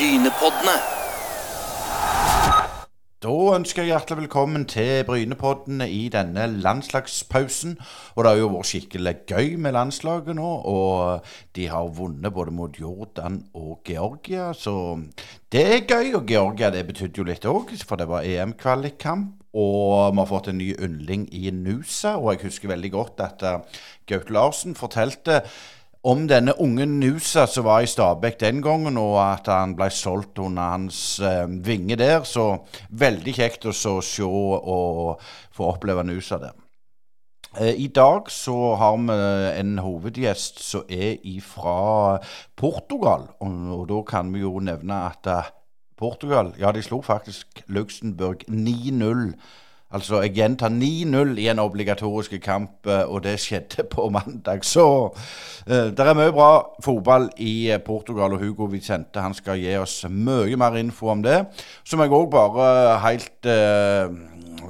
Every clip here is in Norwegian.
Brynepoddene. Da ønsker jeg hjertelig velkommen til Brynepoddene i denne landslagspausen. Og det har jo vært skikkelig gøy med landslaget nå, og de har vunnet både mot Jordan og Georgia, så det er gøy. Og Georgia det betydde jo litt òg, for det var EM-kvalikkamp. Og vi har fått en ny yndling i Nusa, og jeg husker veldig godt at uh, Gaute Larsen fortalte om denne unge Nusa som var i Stabæk den gangen, og at han ble solgt under hans eh, vinge der. Så veldig kjekt å se og få oppleve Nusa der. Eh, I dag så har vi en hovedgjest som er fra Portugal. Og, og, da kan vi jo nevne at uh, Portugal ja, de slo faktisk Luxembourg 9-0 Altså, jeg gjentar 9-0 i en obligatorisk kamp, eh, og det skjedde på mandag. Så uh, det er mye bra fotball i eh, Portugal, og Hugo Vicente han skal gi oss mye mer info om det. Så må jeg òg bare helt uh,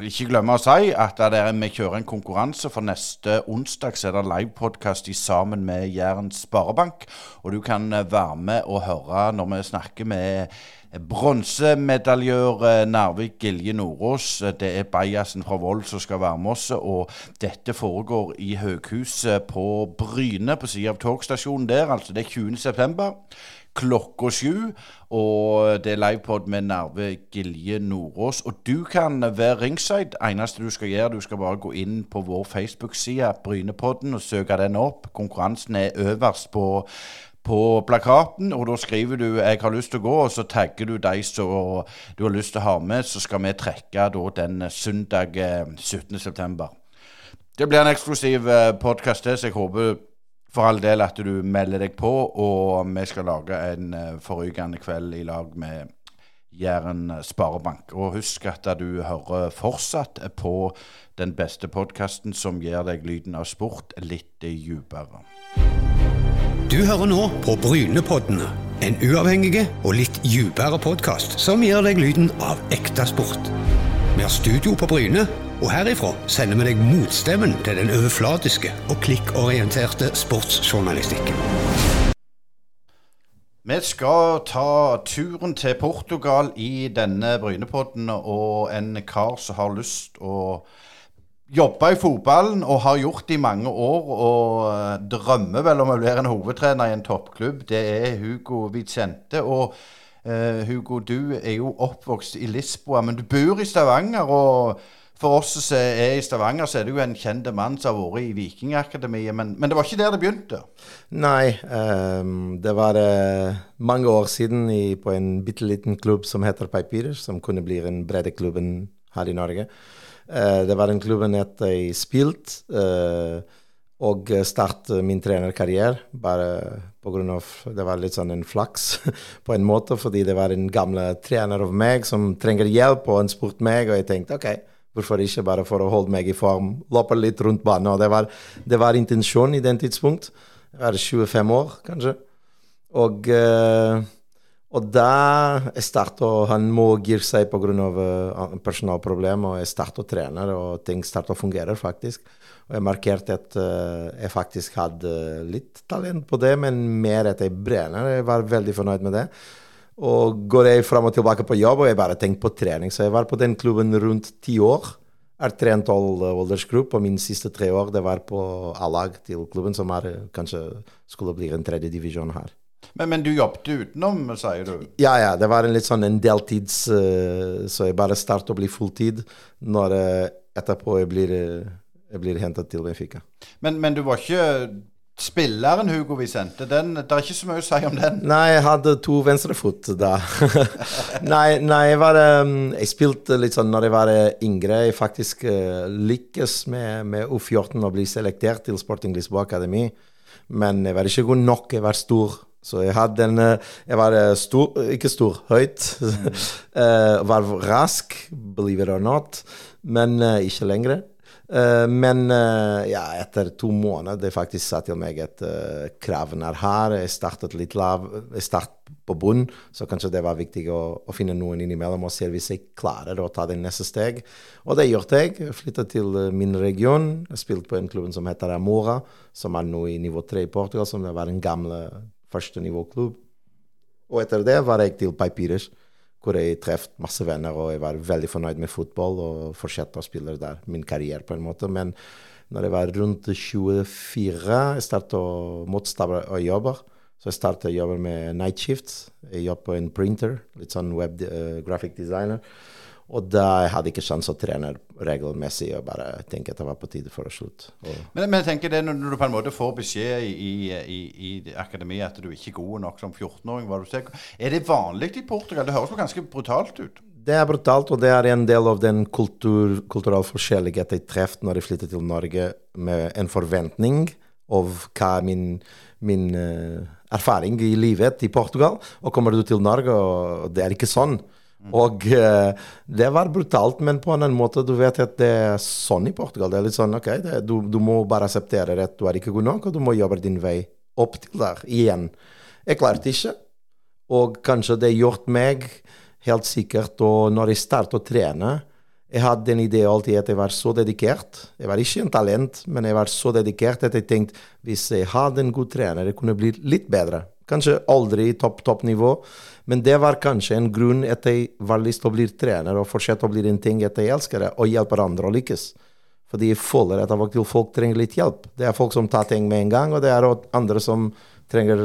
ikke glemme å si at der vi kjører en konkurranse. For neste onsdag så er det livepodkast sammen med Jæren Sparebank. Og du kan være med og høre når vi snakker med Bronsemedaljør eh, Narvik Gilje Nordås. Eh, det er Bajasen fra Vold som skal være med oss. Og dette foregår i Høghuset på Bryne, på siden av togstasjonen der. Altså det er 20. september klokka sju. Og det er livepod med Narve Gilje Nordås. Og du kan være ringside. Eneste du skal gjøre, du skal bare gå inn på vår Facebook-side, Brynepodden, og søke den opp. Konkurransen er øverst på på plakaten, og da skriver du 'jeg har lyst til å gå', og så tagger du de som du har lyst til å ha med. Så skal vi trekke da den søndag 17.9. Eh, det blir en eksklusiv eh, podkast så jeg håper for all del at du melder deg på. Og vi skal lage en eh, forrykende kveld i lag med Jæren Sparebank. Og husk at du hører fortsatt på den beste podkasten som gir deg lyden av sport litt dypere. Du hører nå på Brynepoddene. En uavhengig og litt dypere podkast som gir deg lyden av ekte sport. Vi har studio på Bryne, og herifra sender vi deg motstemmen til den overflatiske og klikkorienterte sportsjournalistikken. Vi skal ta turen til Portugal i denne Brynepodden, og en kar som har lyst å jobba i fotballen og har gjort det i mange år og eh, drømmer vel om å bli en hovedtrener i en toppklubb. Det er Hugo Vicente. Og uh, Hugo, du er jo oppvokst i Lisboa, men du bor i Stavanger. og for oss som er i Stavanger, så er det jo en kjent mann som har vært i Vikingakademiet. Men, men, det var ikke der det begynte? Nei, um, det var uh, mange år siden i, på en bitte liten klubb som heter Papyrus, som kunne bli en breddeklubben her i Norge. Uh, det var den klubben jeg spilte. Uh, og startet min trenerkarriere. Bare pga. det var litt sånn en flaks, på en måte, fordi det var en gamle trener av meg som trenger hjelp, og han spurte meg, og jeg tenkte OK, hvorfor ikke bare for å holde meg i form, løpe litt rundt banen. Og det var, det var intensjonen i den tidspunkt. Jeg var 25 år, kanskje. Og og da jeg startet, Han må gire seg pga. Uh, personalproblemer, og jeg startet å trene, og ting starta å fungere, faktisk. Og jeg markerte at uh, jeg faktisk hadde litt talent på det, men mer at jeg brenner. Jeg var veldig fornøyd med det. Og går jeg fram og tilbake på jobb, og jeg bare tenkte på trening. Så jeg var på den klubben rundt ti år. Har trent all aldersgruppe, og mine siste tre år det var på A-lag til klubben, som er, kanskje skulle bli en tredje divisjon her. Men, men, du jobbet utenom, sier du? Ja, ja. Det var en litt sånn en deltids uh, Så jeg bare startet å bli fulltid når uh, etterpå jeg blir, uh, jeg blir hentet til Benfica. Men, men du var ikke spilleren Hugo Vicente? Den, det er ikke så mye å si om den? Nei, jeg hadde to venstrefot da. nei, nei, jeg var um, Jeg spilte litt sånn når jeg var yngre. Jeg faktisk uh, lykkes med, med U14 å bli selektert til Sporting Lisboa Akademi. Men jeg var ikke god nok. Jeg var stor. Så jeg hadde en eh, Jeg var eh, stor, ikke stor, høyt. Mm. var rask, believe it or not, men ikke lenger. Men ja, etter to måneder det faktisk sa til meg at kravene er her. Jeg startet litt lav, jeg startet på bunn, så kanskje det var viktig å, å finne noen innimellom og se hvis jeg klarer å ta det neste steg. Og det gjorde jeg. Jeg flyttet til min region. Jeg spilte på en klubb som heter Amora, som er nå i nivå tre i Portugal, som det var den gamle førstenivåklubb. Og etter det var jeg til Papyrus, hvor jeg traff masse venner, og jeg var veldig fornøyd med fotball og fortsatte å spille der. Min karriere, på en måte. Men når jeg var rundt 24, jeg startet å motstå og jobbe. Så jeg startet å jobbe med night shifts. Jeg jobber på en printer, litt sånn web uh, graphic designer. Og da jeg hadde ikke sjanse å trene regelmessig og bare tenke at det var på tide for å slutte. Men, men, jeg tenker det når du på en måte får beskjed i, i, i akademiet at du ikke er god nok som 14-åring, er det vanlig i Portugal? Det høres jo ganske brutalt ut? Det er brutalt, og det er en del av den kultur, kulturelle forskjelligheten jeg traff når jeg flyttet til Norge, med en forventning av hva min, min uh, erfaring i livet i Portugal. Og kommer du til Norge, og det er ikke sånn. Og uh, det var brutalt, men på en annen måte, du vet at det er sånn i Portugal. Det er litt sånn, ok, det, du, du, må bare akseptere at du er ikke god nok, og du må jobbe din vei opp til der igjen. Jeg klarte ikke, og kanskje det har gjort meg helt sikkert, og når jeg startet å trene jeg hadde en idé alltid at jeg var så dedikert. Jeg var ikke en talent, men jeg var så dedikert at jeg tenkte hvis jeg hadde en god trener, jeg kunne bli litt bedre. Kanskje aldri i topp, topp nivå, men det var kanskje en grunn at jeg var lyst til å bli trener og fortsette å bli en ting at jeg elsker det, og hjelper andre å lykkes. Fordi jeg føler at folk trenger litt hjelp. Det er folk som tar ting med en gang, og det er andre som trenger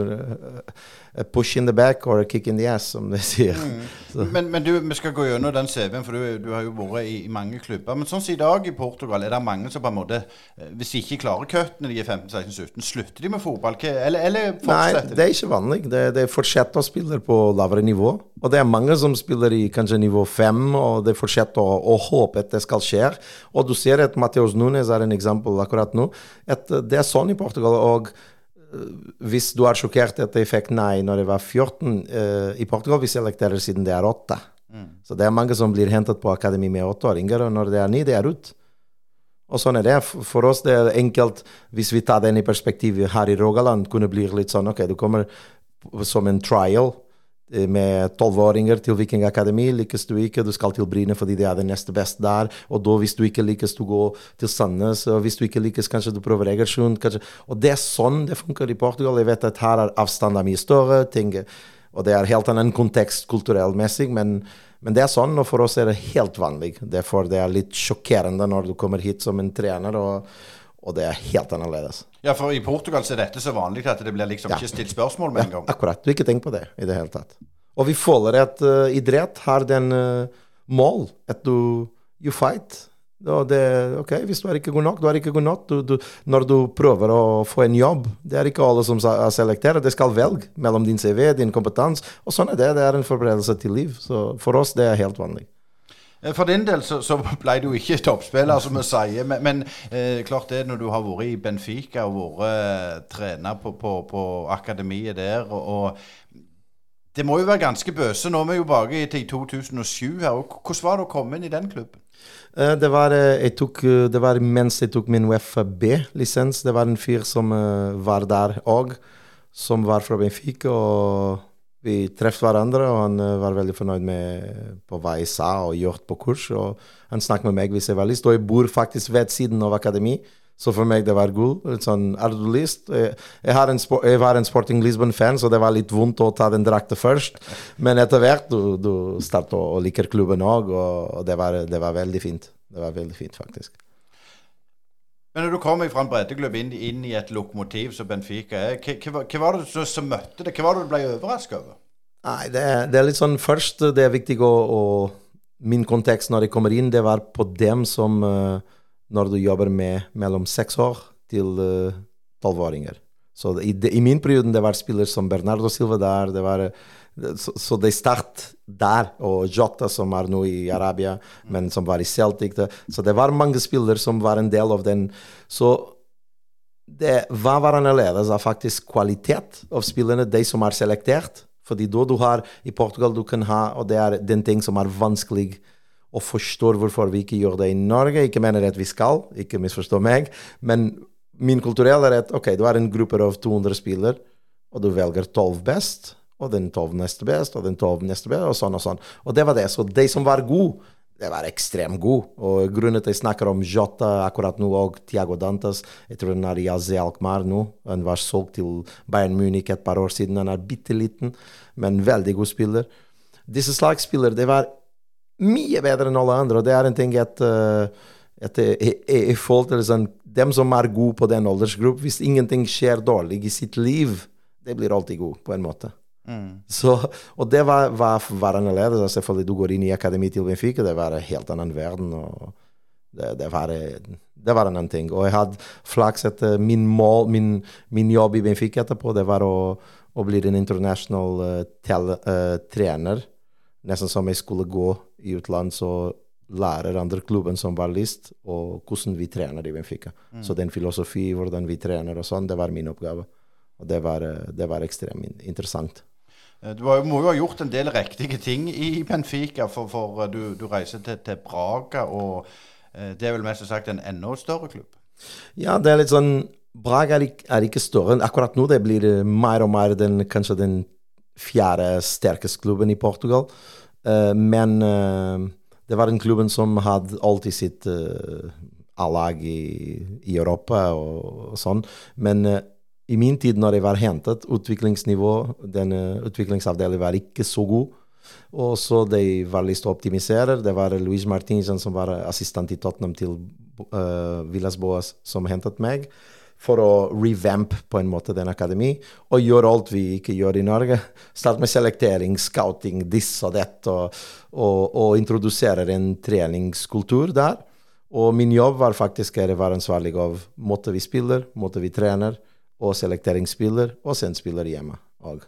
a push in the back or a kick in the ass, som de sier. Mm. Men, men, du, vi skal gå gjennom den CV-en, for du, du, har jo vært i, i, mange klubber. Men sånn som i dag i Portugal, er det mange som på en måte eh, Hvis de ikke klarer cutten når de er 15-16-17, slutter de med fotball? Eller, eller fortsetter de? Nei, det er ikke vanlig. Det, det fortsetter å spille på lavere nivå. Og det er mange som spiller i kanskje nivå 5, og det fortsetter å, å håpe at det skal skje. Og du ser at Mateus Nunes er en eksempel akkurat nå. At det er sånn i Portugal. og hvis du er sjokkert at jeg fikk nei når jeg var 14 uh, I Portugal vi selekterer siden det er åtte. Mm. Så det er mange som blir hentet på akademi med åtteåringer, og når det er ni, det er ut. Og sånn er det. For oss det er enkelt, hvis vi tar den i perspektiv her i Rogaland, kunne bli litt sånn OK, du kommer som en trial Eh, med tolvåringer til Vikingakademi. Lykkes du ikke, du skal til Bryne fordi det er det neste beste der. Og da, hvis du ikke lykkes, du går til Sandnes. Og hvis du ikke lykkes, kanskje du prøver Egersund. Kanskje. Og det er sånn det funker i Portugal. Jeg vet at her er avstanden mye større. ting, og det er helt annen kontekst kulturellmessig, men, men, det er sånn, og for oss er det helt vanlig. Derfor det er litt sjokkerende når du kommer hit som en trener. og og det er helt annerledes. Ja, for i Portugal så er dette så vanlig at det blir liksom ja. ikke stilt spørsmål med ja, en gang. Akkurat. Du har ikke tenkt på det i det hele tatt. Og vi føler at uh, idrett har den uh, mål at du you fight. Og det, ok, Hvis du er ikke god nok, du er ikke god nok. Du, du, når du prøver å få en jobb Det er ikke alle som selekterer. Det skal velge mellom din CV, din kompetanse. Og sånn er det. Det er en forberedelse til liv. Så for oss det er helt vanlig. Eh, for din del så, så ble du ikke toppspiller, som vi sier. Men, men eh, klart det når du har vært i Benfica og vært eh, trener på, på, på, akademiet der. Og, og, det må jo være ganske bøse. Nå er vi jo tilbake til 2007 her. og Hvordan var det å komme inn i den klubben? Eh, det var, tok, det var, mens jeg tok min UFB-lisens. Det var en fyr som var der òg, som var fra Benfica. og vi traff hverandre, og han uh, var veldig fornøyd med på hva jeg sa og gjort på kurs. Og han snakket med meg hvis jeg var lyst, og jeg bor faktisk ved siden av akademi. Så for meg det var gull. Sånn, er du lyst? Jeg, jeg, jeg, var en Sporting Lisbon-fan, så det var litt vondt å ta den drakta først. Men etter hvert du, du starter å like klubben òg, og, det var, det var veldig fint. Det var veldig fint, faktisk. Men når du kommer fra en breddeklubb inn, inn, i et lokomotiv som Benfica er, hva, hva var det som møtte det? Hva var det du ble overraska over? Nei, det er, det er, litt sånn Først, det er viktig å, å, Min kontekst når jeg kommer inn, det var på dem som uh, Når du jobber med mellom seks år til eh, tolvåringer. Uh, så i, i, min periode det var spillere som Bernardo Silva der. det var så, så de start der, og Jota, som er nå i Arabia, men som var i Celtic. Det. Så det var mange spillere som var en del av den. Så det, hva var annerledes er faktisk kvalitet av spillerne, de som er selektert. Fordi da du har i Portugal du kan ha, og det er den ting som er vanskelig å forstå hvorfor vi ikke gjør det i Norge. Ikke mener at vi skal, ikke misforstå meg, men min kulturelle at ok, du har en gruppe av 200 spillere, og du velger 12 best og den tolv neste best, og den tolv neste best, og sånn og sånn. Og det var det. Så de som var gode, det var ekstremt god. Og grunnen til at jeg snakker om Jota akkurat nå, og Tiago Dantas Jeg tror han er i AZ Alkmaar nå. Han var solgt til Bayern Munich et par år siden. Han er bitte liten, men veldig god spiller. Disse slags spillere var mye bedre enn alle andre. og Det er en ting at, uh, at jeg, jeg følte liksom, Dem som er gode på den aldersgruppen, hvis ingenting skjer dårlig i sitt liv, det blir alltid god, på en måte. Mm. Så, og det var, var, var annerledes. Selvfølgelig, du går inn i akademi til Benfica, det var en helt annen verden. og det, det, var, det var en annen ting. Og jeg hadde flaks etter min mål, min, min, jobb i Benfica etterpå, det var å, å bli en international uh, tel, uh, trener. Nesten som jeg skulle gå i utlandet og lære andre klubben som var lyst, og hvordan vi trener i Benfica. Mm. Så den filosofi, hvordan vi trener og sånn, det var min oppgave. Og det var, det var ekstremt interessant. Eh, du må jo ha gjort en del riktige ting i Benfica, for, for eh, du, du, reiser til, til, Braga, og eh, det er vel mest sagt en enda større klubb? Ja, det er litt sånn Braga er ikke, større. Akkurat nå det blir mer og mer den, kanskje den fjerde sterkeste klubben i Portugal. men det var den klubben som hadde alltid sitt A-lag i, i, Europa og, og sånn. Men i min tid, når jeg var hentet, utviklingsnivå, denne utviklingsavdelingen var ikke så god. Og så de var lyst til å optimisere. Det var Louise Martinsen som var assistent i Tottenham til uh, Villas Boas, som hentet meg. For å revamp på en måte den akademi, og gjøre alt vi ikke gjør i Norge. Starte med selektering, scouting, this og dette, og, og, og introdusere en treningskultur der. Og min jobb var faktisk å være ansvarlig av måte vi spiller, måte vi trener og selekteringsspiller, og sendspiller hjemme Og.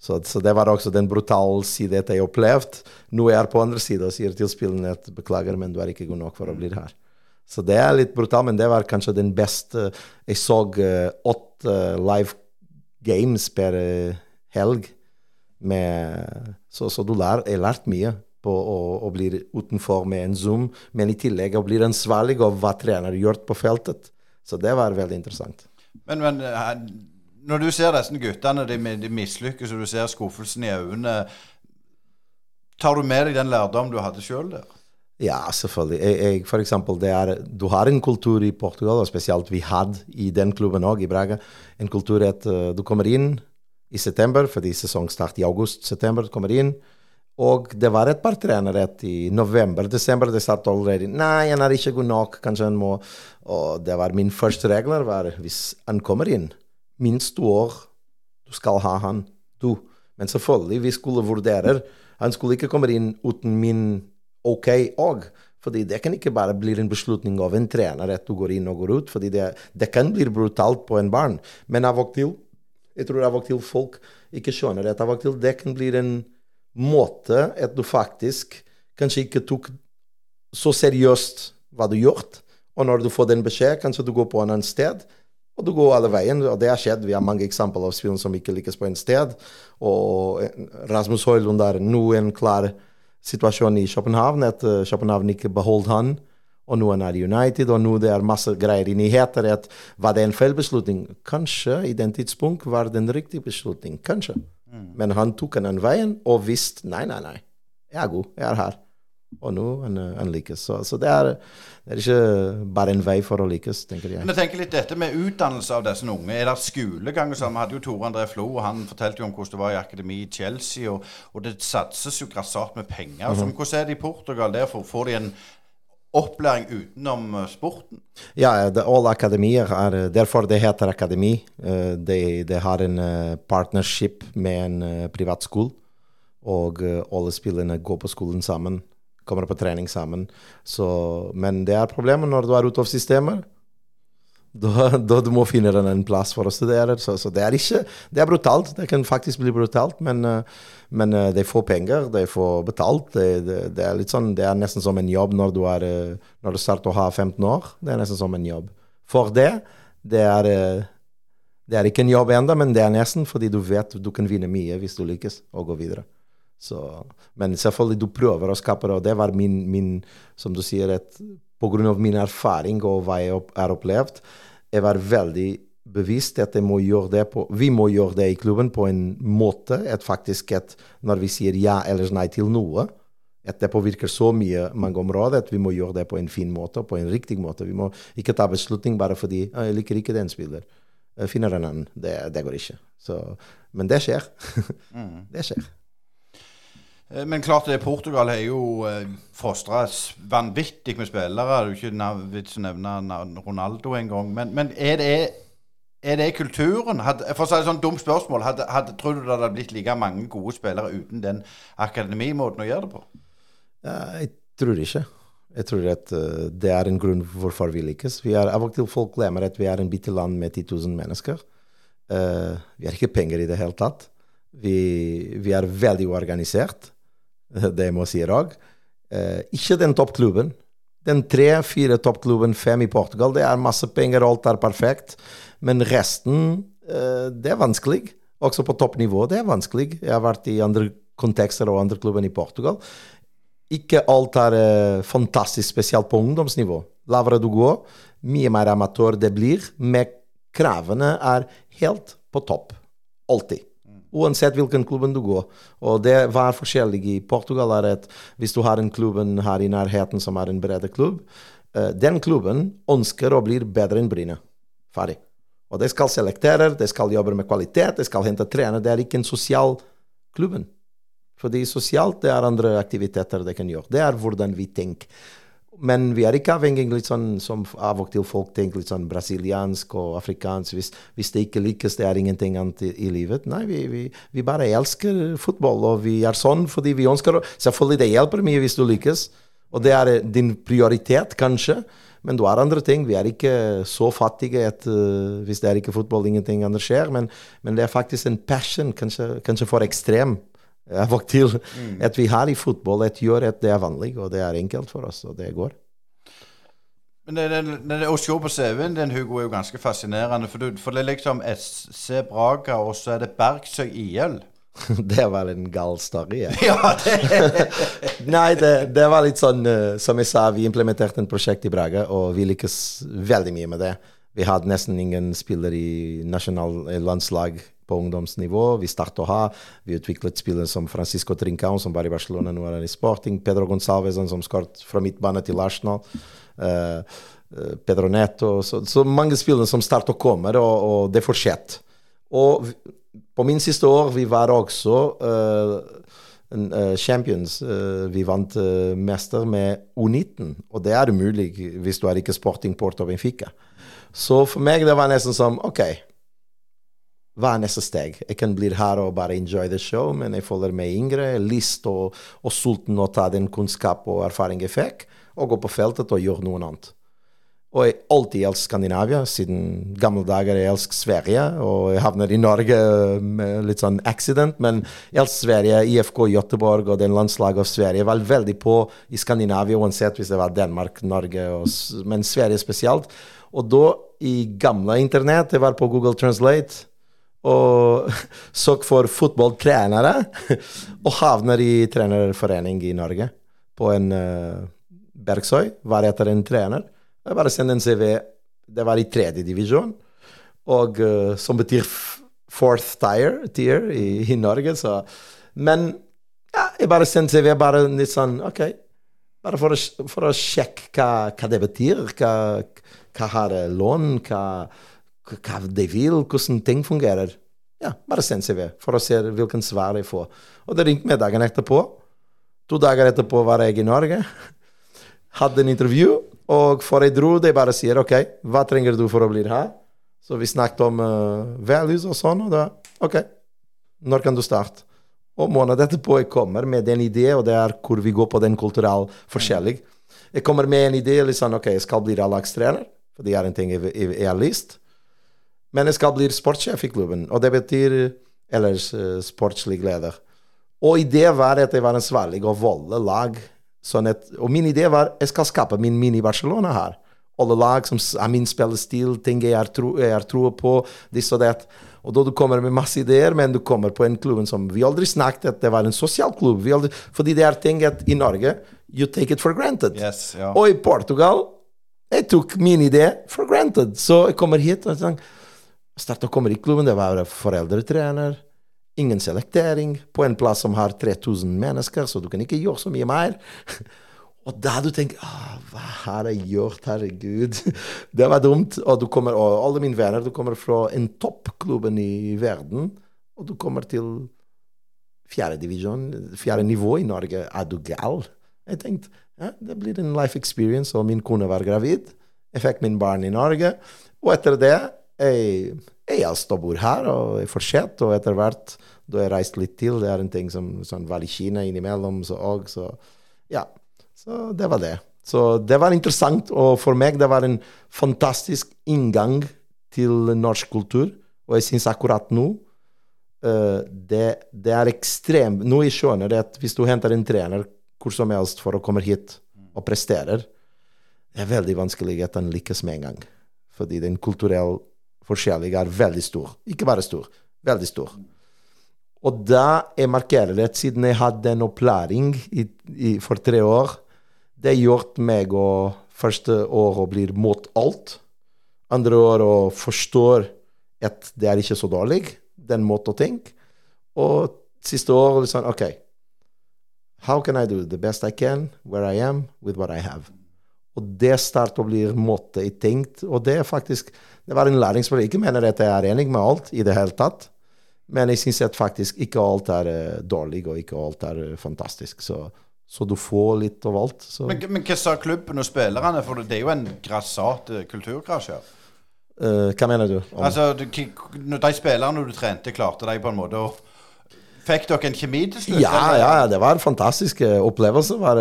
Så, så, det var også den brutale siden jeg opplevde. Nå er jeg på andre siden og sier til spillerne at beklager, men du er ikke god nok for å bli her. Så det er litt brutalt, men det var kanskje den beste Jeg så uh, åtte uh, live games per helg. Med, så, så du lær, jeg lærte mye på å, å, bli utenfor med en Zoom, men i tillegg å bli ansvarlig av hva trener gjør på feltet. Så det var veldig interessant. Men, men eh, når du ser disse guttene, de, de mislykkes, og du ser skuffelsen i øynene, tar du med deg den lærdom du hadde sjøl der? Ja, selvfølgelig. Jeg, jeg, for eksempel, er, du har en kultur i Portugal, og spesielt vi hadde i den klubben òg, i Braga, en kultur at uh, du kommer inn i september, fordi sesongen starter i august-september. du kommer inn, og det var et par trenere i november-desember det satt allerede. Nei, han er ikke god nok, kanskje han må Og det var min første regler var hvis han kommer inn, minst to år, du skal ha han, du. Men selvfølgelig, vi skulle vurdere Han skulle ikke komme inn uten min OK òg. Fordi det kan ikke bare bli en beslutning av en trener at du går inn og går ut. fordi det, det kan bli brutalt på en barn. Men av og til jeg tror av og til folk ikke skjønner at Av og til det kan bli en måte at du faktisk kanskje ikke tok så seriøst hva du gjort. Og når du får den beskjed, kanskje du går på en annen sted. Og du går alle veien, og det har skjedd. Vi har mange eksempler av spillere som ikke lykkes på en sted. Og Rasmus Høylund er nå en klar situasjon i København, at uh, København ikke beholdt han. Og nå er United, og nå det er masse greier i nyheter. at Var det en feil beslutning? Kanskje i den tidspunkt var det en riktig beslutning. Kanskje. Mm. Men han tok den veien og visste nei, nei, nei. Jeg er god. Jeg er her. Og nå han, han lykkes. Så, så det, er, det, er, ikke bare en vei for å lykkes, tenker jeg. Men jeg tenker litt dette med utdannelse av disse unge. Er det skolegang? Vi hadde jo Tore André Flo, og han fortalte jo om hvordan det var i akademi i Chelsea. Og, og det satses jo grassat med penger. Mm -hmm. Hvordan er det i Portugal? Der får de en opplæring utenom eh, sporten? Ja, det, alle akademier er eh, Derfor det heter akademi. Eh, de, de har en partnership med en privat skole. Og alle spillerne går på skolen sammen. Kommer på trening sammen. Så, men det er problemet når du er ute av systemet da, da du må finne en plass for å studere. Så, så, det er ikke Det er brutalt. Det kan faktisk bli brutalt, men, eh, men eh, de får penger, de får betalt. Det, det, det, er litt sånn, det er nesten som en jobb når du, er, eh, når du starter å ha 15 år. Det er nesten som en jobb. For det, det er, det er ikke en jobb ennå, men det er nesten fordi du vet du kan vinne mye hvis du lykkes og gå videre. Så, men selvfølgelig, du prøver å skape det, og det var min, min som du sier, et pga. min erfaring og hva jeg har opplevd, jeg var veldig bevisst at må gjøre det på, vi må gjøre det i klubben på en måte at faktisk at når vi sier ja eller nei til noe, At det påvirker så mye mange områder at vi må gjøre det på en fin måte, på en riktig måte. Vi må ikke ta beslutning bare fordi «Ah, jeg liker ikke den spiller. Jeg finner en annen. Det, det går ikke. Så, men det skjer. det skjer. Eh, Men klart det, Portugal har jo eh, fostra vanvittig med spillere. Det er jo ikke vits å nevne Ronaldo engang. Men, men er, det, er det kulturen? Hadde, for å si et sånt dumt spørsmål, hadde, hadde, tror du det hadde blitt like mange gode spillere uten den akademimåten å gjøre det på? Jeg tror ikke. Jeg tror at eh, det er en grunn hvorfor vi lykkes. Vi er, folk glemmer at vi er en bitte land med 10 000 mennesker. Uh, vi har ikke penger i det hele tatt. Vi, vi er veldig organisert. Det må jeg si òg. Uh, ikke den toppklubben. Den tre-fire toppklubben, fem i Portugal, det er masse penger, alt er perfekt. Men resten, eh, det er vanskelig. Også på toppnivå, det er vanskelig. Jeg har vært i andre kontekster og andre klubber i Portugal. Ikke alt er eh, fantastisk, spesielt på ungdomsnivå. Lavere du går, mye mer amatør det blir, men kravene er helt på topp. Alltid. Uansett hvilken klubben du går. Og det var forskjellig i Portugal. er at Hvis du har en klubb her i nærheten som er en bredere klubb, eh, den klubben ønsker å bli bedre enn Bryne. Ferdig. Og de skal selektere, de skal jobbe med kvalitet, de skal hente trener. Det er ikke en sosial klubben. Fordi sosialt det er andre aktiviteter de kan gjøre. Det er hvordan vi tenker. Men vi er ikke avhengig litt sånn som av og til folk tenker litt sånn brasiliansk og afrikansk. Hvis, hvis det ikke lykkes, det er ingenting annet i, livet. Nei, vi, vi, vi bare elsker fotball, og vi er sånn fordi vi ønsker Selvfølgelig det hjelper mye hvis du lykkes, og det er eh, din prioritet, kanskje. Men du har andre ting. Vi er ikke så fattige at uh, hvis det er ikke fotball, ingenting annet skjer. Men, men det er faktisk en passion, kanskje, kanskje for ekstrem av og til, at vi har i fotball, et gjør at det er vanlig, og det er enkelt for oss, og det går. Men det, det, det, Å se på CV-en din, Hugo, er jo ganske fascinerende. For, du, for det er liksom SC Braga, og så er det Bergsøy IL. det var en gal story. Ja. Ja, det Nei, det, det var litt sånn eh, Som jeg sa, vi implementerte en prosjekt i Braga, og vi lykkes veldig mye med det. Vi hadde nesten ingen spillere i nasjonal eh, landslag på ungdomsnivå. Vi startet ha. Vi utviklet spillere som Francisco Trincão, som var i Barcelona, nå er i Sporting. Pedro Gonçalves, som skåret fra midtbane til Arsenal. Eh, Pedro Neto. Så, så mange spillere som starter og kommer, og, og det fortsetter. Og på min siste år vi var også uh, champions. Uh, vi vant mester med U19, og det er umulig hvis du er ikke Sporting Porto Benfica. Så for meg det var nesten som OK, hva er neste steg? Jeg kan bli her og bare enjoy the show, men jeg føler meg yngre, lyst og, og sulten å ta den kunnskap og erfaring jeg fikk, og gå på feltet og gjøre noe annet. Og jeg alltid elsket Skandinavia. Siden gamle dager jeg elsket Sverige. Og jeg havner i Norge med litt sånn accident, men jeg elsket Sverige, IFK Göteborg og den landslaget av Sverige. Var veldig på i Skandinavia, uansett hvis det var Danmark, Norge, og, men Sverige spesielt. Og da, i gamle internett, jeg var på Google Translate og så for fotballtrenere, og havner i trenerforening i Norge. På en uh, Bergsøy, var etter en trener. Jeg bare sendte en CV. Det var i tredje divisjon, og uh, som betyr fourth tier, tier i, i Norge. Så. Men ja, jeg bare sendte CV bare litt sånn OK. Bare for å, for å sjekke hva, hva det betyr. Hva, hva har lån? Hva, hva de vil? Hvordan ting fungerer. Ja, bare send CV for å se hvilken svar jeg får. Og det ringte meg dagen etterpå. To dager etterpå var jeg i Norge. Hadde en intervju, og før jeg dro, de bare sier OK, hva trenger du for å bli her? Så vi snakket om uh, values og sånn, og da OK, når kan du starte? Og måneden etterpå jeg kommer med den ideen, og det er hvor vi går på den kulturelle forskjellig. Jeg kommer med en idé, sånn OK, jeg skal bli A-lagstrener, for det er en ting jeg, jeg, jeg har lyst. Men jeg skal bli sportssjef i klubben, og det betyr ellers uh, sportslig leder. Og ideen var at jeg var ansvarlig å volde lag. Sånn at, og min idé var jeg skal skape min mini-Barcelona her. Alle lag som er min spillestil, ting jeg har tro, tro på, this og that. Og da du kommer med masse ideer, men du kommer på en klubb som vi aldri snakket at det var en sosial klubb. Vi aldri, fordi det er ting at i Norge you take it for granted. Yes, ja. Og i Portugal jeg tok min idé for granted. Så jeg kommer hit og sånn, startet å komme i klubben. Det var foreldretrener. Ingen selektering på en plass som har 3000 mennesker, så du kan ikke gjøre så mye mer. Og da du tenker ah, Hva har jeg gjort, herregud? Det var dumt. Og, du kommer, og alle mine venner du kommer fra en toppklubben i verden, og du kommer til fjerde divisjon, fjerde nivå i Norge. Er du gal? Jeg tenkte ja, det blir en life experience, og min kone var gravid. Jeg fikk min barn i Norge. Og etter det jeg, jeg står bor her og jeg fortsatt, og etter hvert da jeg reiste litt til, det er en ting som sånn, var i Kina innimellom, så òg, så ja. Så det var det. Så det var interessant, og for meg det var en fantastisk inngang til norsk kultur. Og jeg syns akkurat nå uh, det, det, er ekstremt Nå jeg skjønner det at hvis du henter en trener hvor som helst for å komme hit og presterer, det er veldig vanskelig at han lykkes med en gang. Fordi den kulturelle forskjellen er veldig stor. Ikke bare stor, veldig stor. Og da jeg markerer det, siden jeg hadde en opplæring i, i, for tre år Det har gjort meg å første år å bli mot alt. Andre år å forstå at det er ikke så dårlig, den måten å tenke. Og siste år liksom OK. How can I do the best I can, where I am, with what I have? Og det starter å bli måte i tenkt. Og det er faktisk Det var en læringsprosess. Ikke mener at jeg er enig med alt i det hele tatt. Men jeg syns at faktisk ikke alt er uh, dårlig, og ikke alt er uh, fantastisk. Så, så, du får litt av alt. Men, men, hva sa klubben og spillerne? For det er jo en grassat uh, kulturkrasj her. hva mener du? Om? Altså, du, De spillerne du trente, klarte de på en måte å Fikk dere en kjemi til slutt? Ja, ja, det var en fantastisk opplevelse. Det var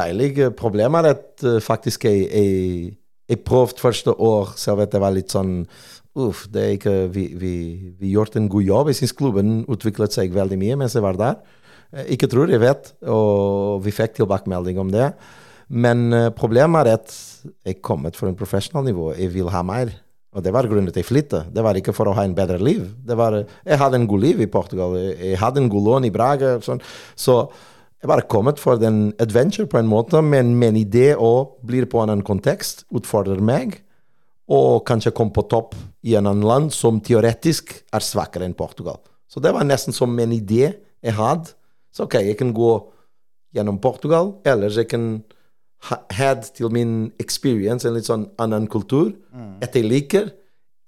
deilig. Problemet er at faktisk jeg, jeg, jeg prøvde første år, selv vet det var litt sånn Uff, det er ikke, vi, vi, vi gjorde en god jobb. Jeg syns klubben utviklet seg veldig mye mens jeg var der. Ikke tror, jeg vet, og vi fikk tilbakemelding om det. Men problemet er at jeg kommet for en professional nivå. Jeg vil ha mer. Og det var grunnen at jeg flytta. Det var ikke for å ha en bedre liv. Var, jeg hadde en god liv i Portugal. Jeg hadde en god lån i Braga. Sånn. Så jeg var kommet for den adventure på en måte, men en idé å blir på en annen kontekst, utfordrer meg, og kanskje komme på topp i en annen land som teoretisk er svakere enn Portugal. Så det var nesten som en idé jeg hadde. Så OK, jeg kan gå gjennom Portugal, eller jeg kan had til min experience en litt sånn annen kultur. Mm. At jeg liker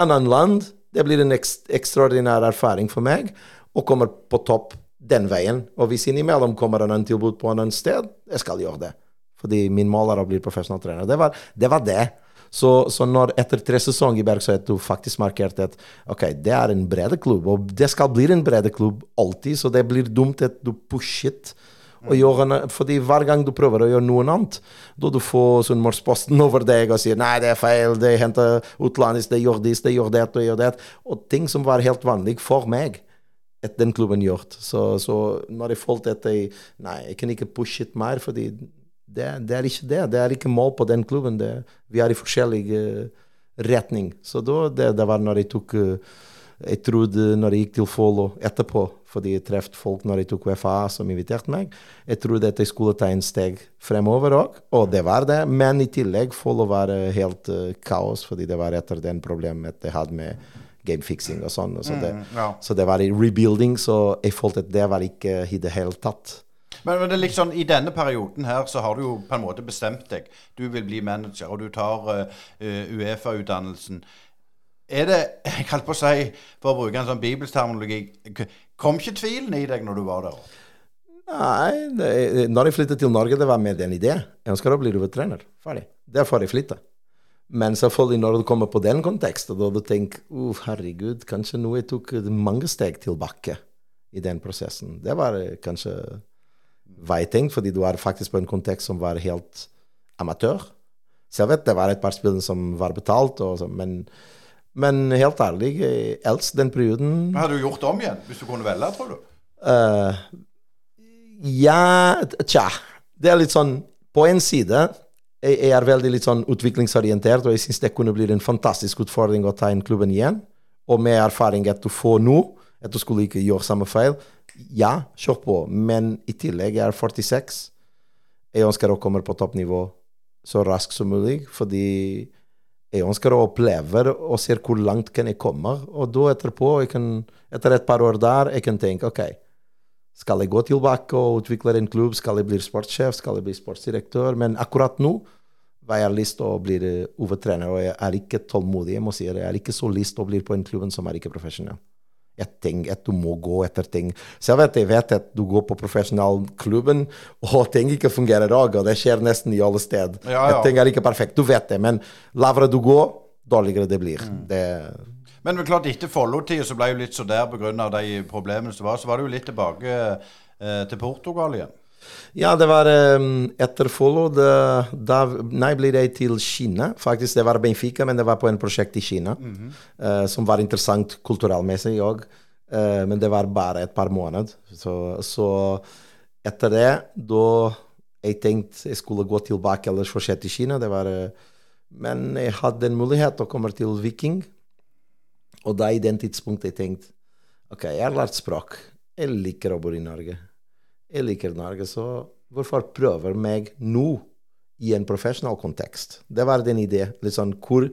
annen land. Det blir en ekst ekstraordinær erfaring for meg, og kommer på topp den veien. Og hvis innimellom kommer en annen tilbud på annet sted, jeg skal gjøre det. Fordi min mål er å bli profesjonell trener. Det var det. Var det. Så, så, når etter tre sesonger i Berg, så du faktisk markert at ok, det er en bred klubb, og det skal bli en bred klubb alltid, så det blir dumt at du pushet gjøre, fordi hver gang du prøver å gjøre noe annet, da du får Sunnmørsposten over deg og sier 'nei, det er feil, det henter utlandet, det gjør det, det gjør det og gjør det', og ting som var helt vanlig for meg at den klubben gjort. Så, så når jeg følte at jeg Nei, jeg kan ikke pushe it mer, fordi det, det, er ikke det. Det er ikke mål på den klubben. Det, vi er i forskjellig uh, retning. Så da, det, det var når jeg tok uh, jeg trodde når jeg gikk til Follo etterpå, fordi jeg traff folk når jeg tok UFA som inviterte meg, jeg trodde at jeg skulle ta en steg fremover òg, og det var det. Men i tillegg, får det være helt uh, kaos, fordi det var etter den problemet jeg hadde med gamefixing og sånn. Så, mm, ja. så det var i rebuilding, så jeg følte at det var ikke i det hele tatt. Men, men, det liksom, i denne perioden her så har du jo på en måte bestemt deg. Du vil bli manager, og du tar uh, Uefa-utdannelsen er det Jeg holdt på å si, for å bruke en sånn bibelsk terminologi Kom ikke tvilen i deg når du var der? Nei, det, når jeg flyttet til Norge, det var med en idé. Jeg ønsker å bli hovedtrener. Ferdig. Derfor jeg flyttet. Men selvfølgelig når du kommer på den konteksten, da du tenker uh, herregud, kanskje nå jeg tok mange steg tilbake i den prosessen. Det var kanskje veiting, fordi du er faktisk på en kontekst som var helt amatør. Så vet det var et par spill som var betalt, og, men men helt ærlig, ellers elsker den perioden. Hadde du gjort det om igjen, hvis du kunne velge, tror du? Uh, ja Tja. Det er litt sånn På en side jeg, jeg er veldig litt sånn utviklingsorientert, og jeg syns det kunne bli en fantastisk utfordring å ta inn klubben igjen. Og med erfaring at du får nå, at du skulle ikke gjøre samme feil. Ja, kjør på. Men i tillegg, jeg er 46. Jeg ønsker å komme på toppnivå så raskt som mulig, fordi Jeg ønsker å oppleve og se hvor langt kan jeg komme. Og da etterpå, kan, etter et par år der, jeg kan tenke OK, skal jeg gå tilbake og utvikle en klubb? Skal jeg bli sportssjef? Skal jeg bli sportsdirektør? Men akkurat nå har jeg lyst til å bli hovedtrener, og jeg er ikke tålmodig. Jeg må si det. Jeg er ikke så lyst til å bli på en klubb som er ikke profesjonell et ting, at du må gå etter ting. Selv at jeg vet at du går på profesjonalklubben, og ting ikke fungerer òg, og det skjer nesten i alle steder. Ja, ja. Ting er ikke perfekt, du vet det, men lavere du går, dårligere det blir. Mm. Det men klart, etter Follo-tida så ble jo litt så der pga. de problemene som var, så var det jo litt tilbake eh, til Portugal igjen. Ja, det var um, etter Follo. Da nei, ble det til Kina. Faktisk, det var Benfica, men det var på en prosjekt i Kina. Mm -hmm. uh, som var interessant kulturellmessig òg. Uh, men det var bare et par måneder. Så, så etter det, da jeg tenkte jeg skulle gå tilbake eller fortsette i Kina. Det var, uh, men jeg hadde en mulighet å komme til Viking. Og da i den tidspunktet jeg tenkte OK, jeg har lært språk. Jeg liker å bo i Norge. Jeg liker Norge, så hvorfor prøver meg nå i en professional kontekst? Det var den idé. Litt sånn hvor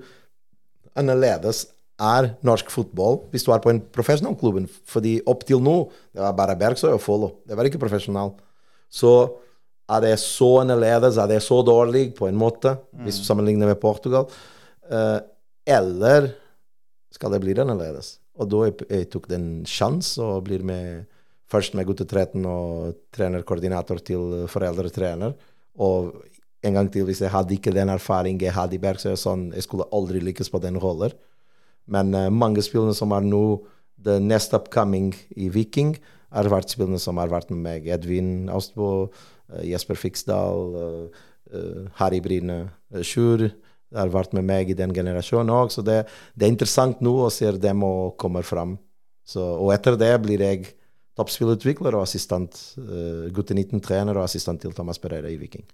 annerledes er norsk fotball hvis du er på en professional klubb? Fordi opp til nå det var bare Bergsøy og Follo. Det var ikke profesjonal. Så er det så annerledes, er det så dårlig på en måte, hvis du sammenligner med Portugal? Uh, eller skal det bli annerledes? Og da jeg, jeg tok den sjansen og blir med Først med guttetreten og trenerkoordinator til foreldretrener. Og en gang til, hvis jeg hadde ikke den erfaringen jeg hadde i Bergsøy, sånn, jeg skulle aldri lykkes på den rollen. Men uh, mange spillere som er nå the next upcoming i Viking, har vært spillere som har vært med meg. Edvin Austbo, uh, Jesper Fiksdal, uh, Harry Bryne Sjur har vært med meg i den generasjonen òg. Så det, det, er interessant nå å se dem komme fram. Så, og etter det blir jeg toppspillutvikler og assistent, uh, gutte 19-trener og assistent til Thomas Pereira i Viking.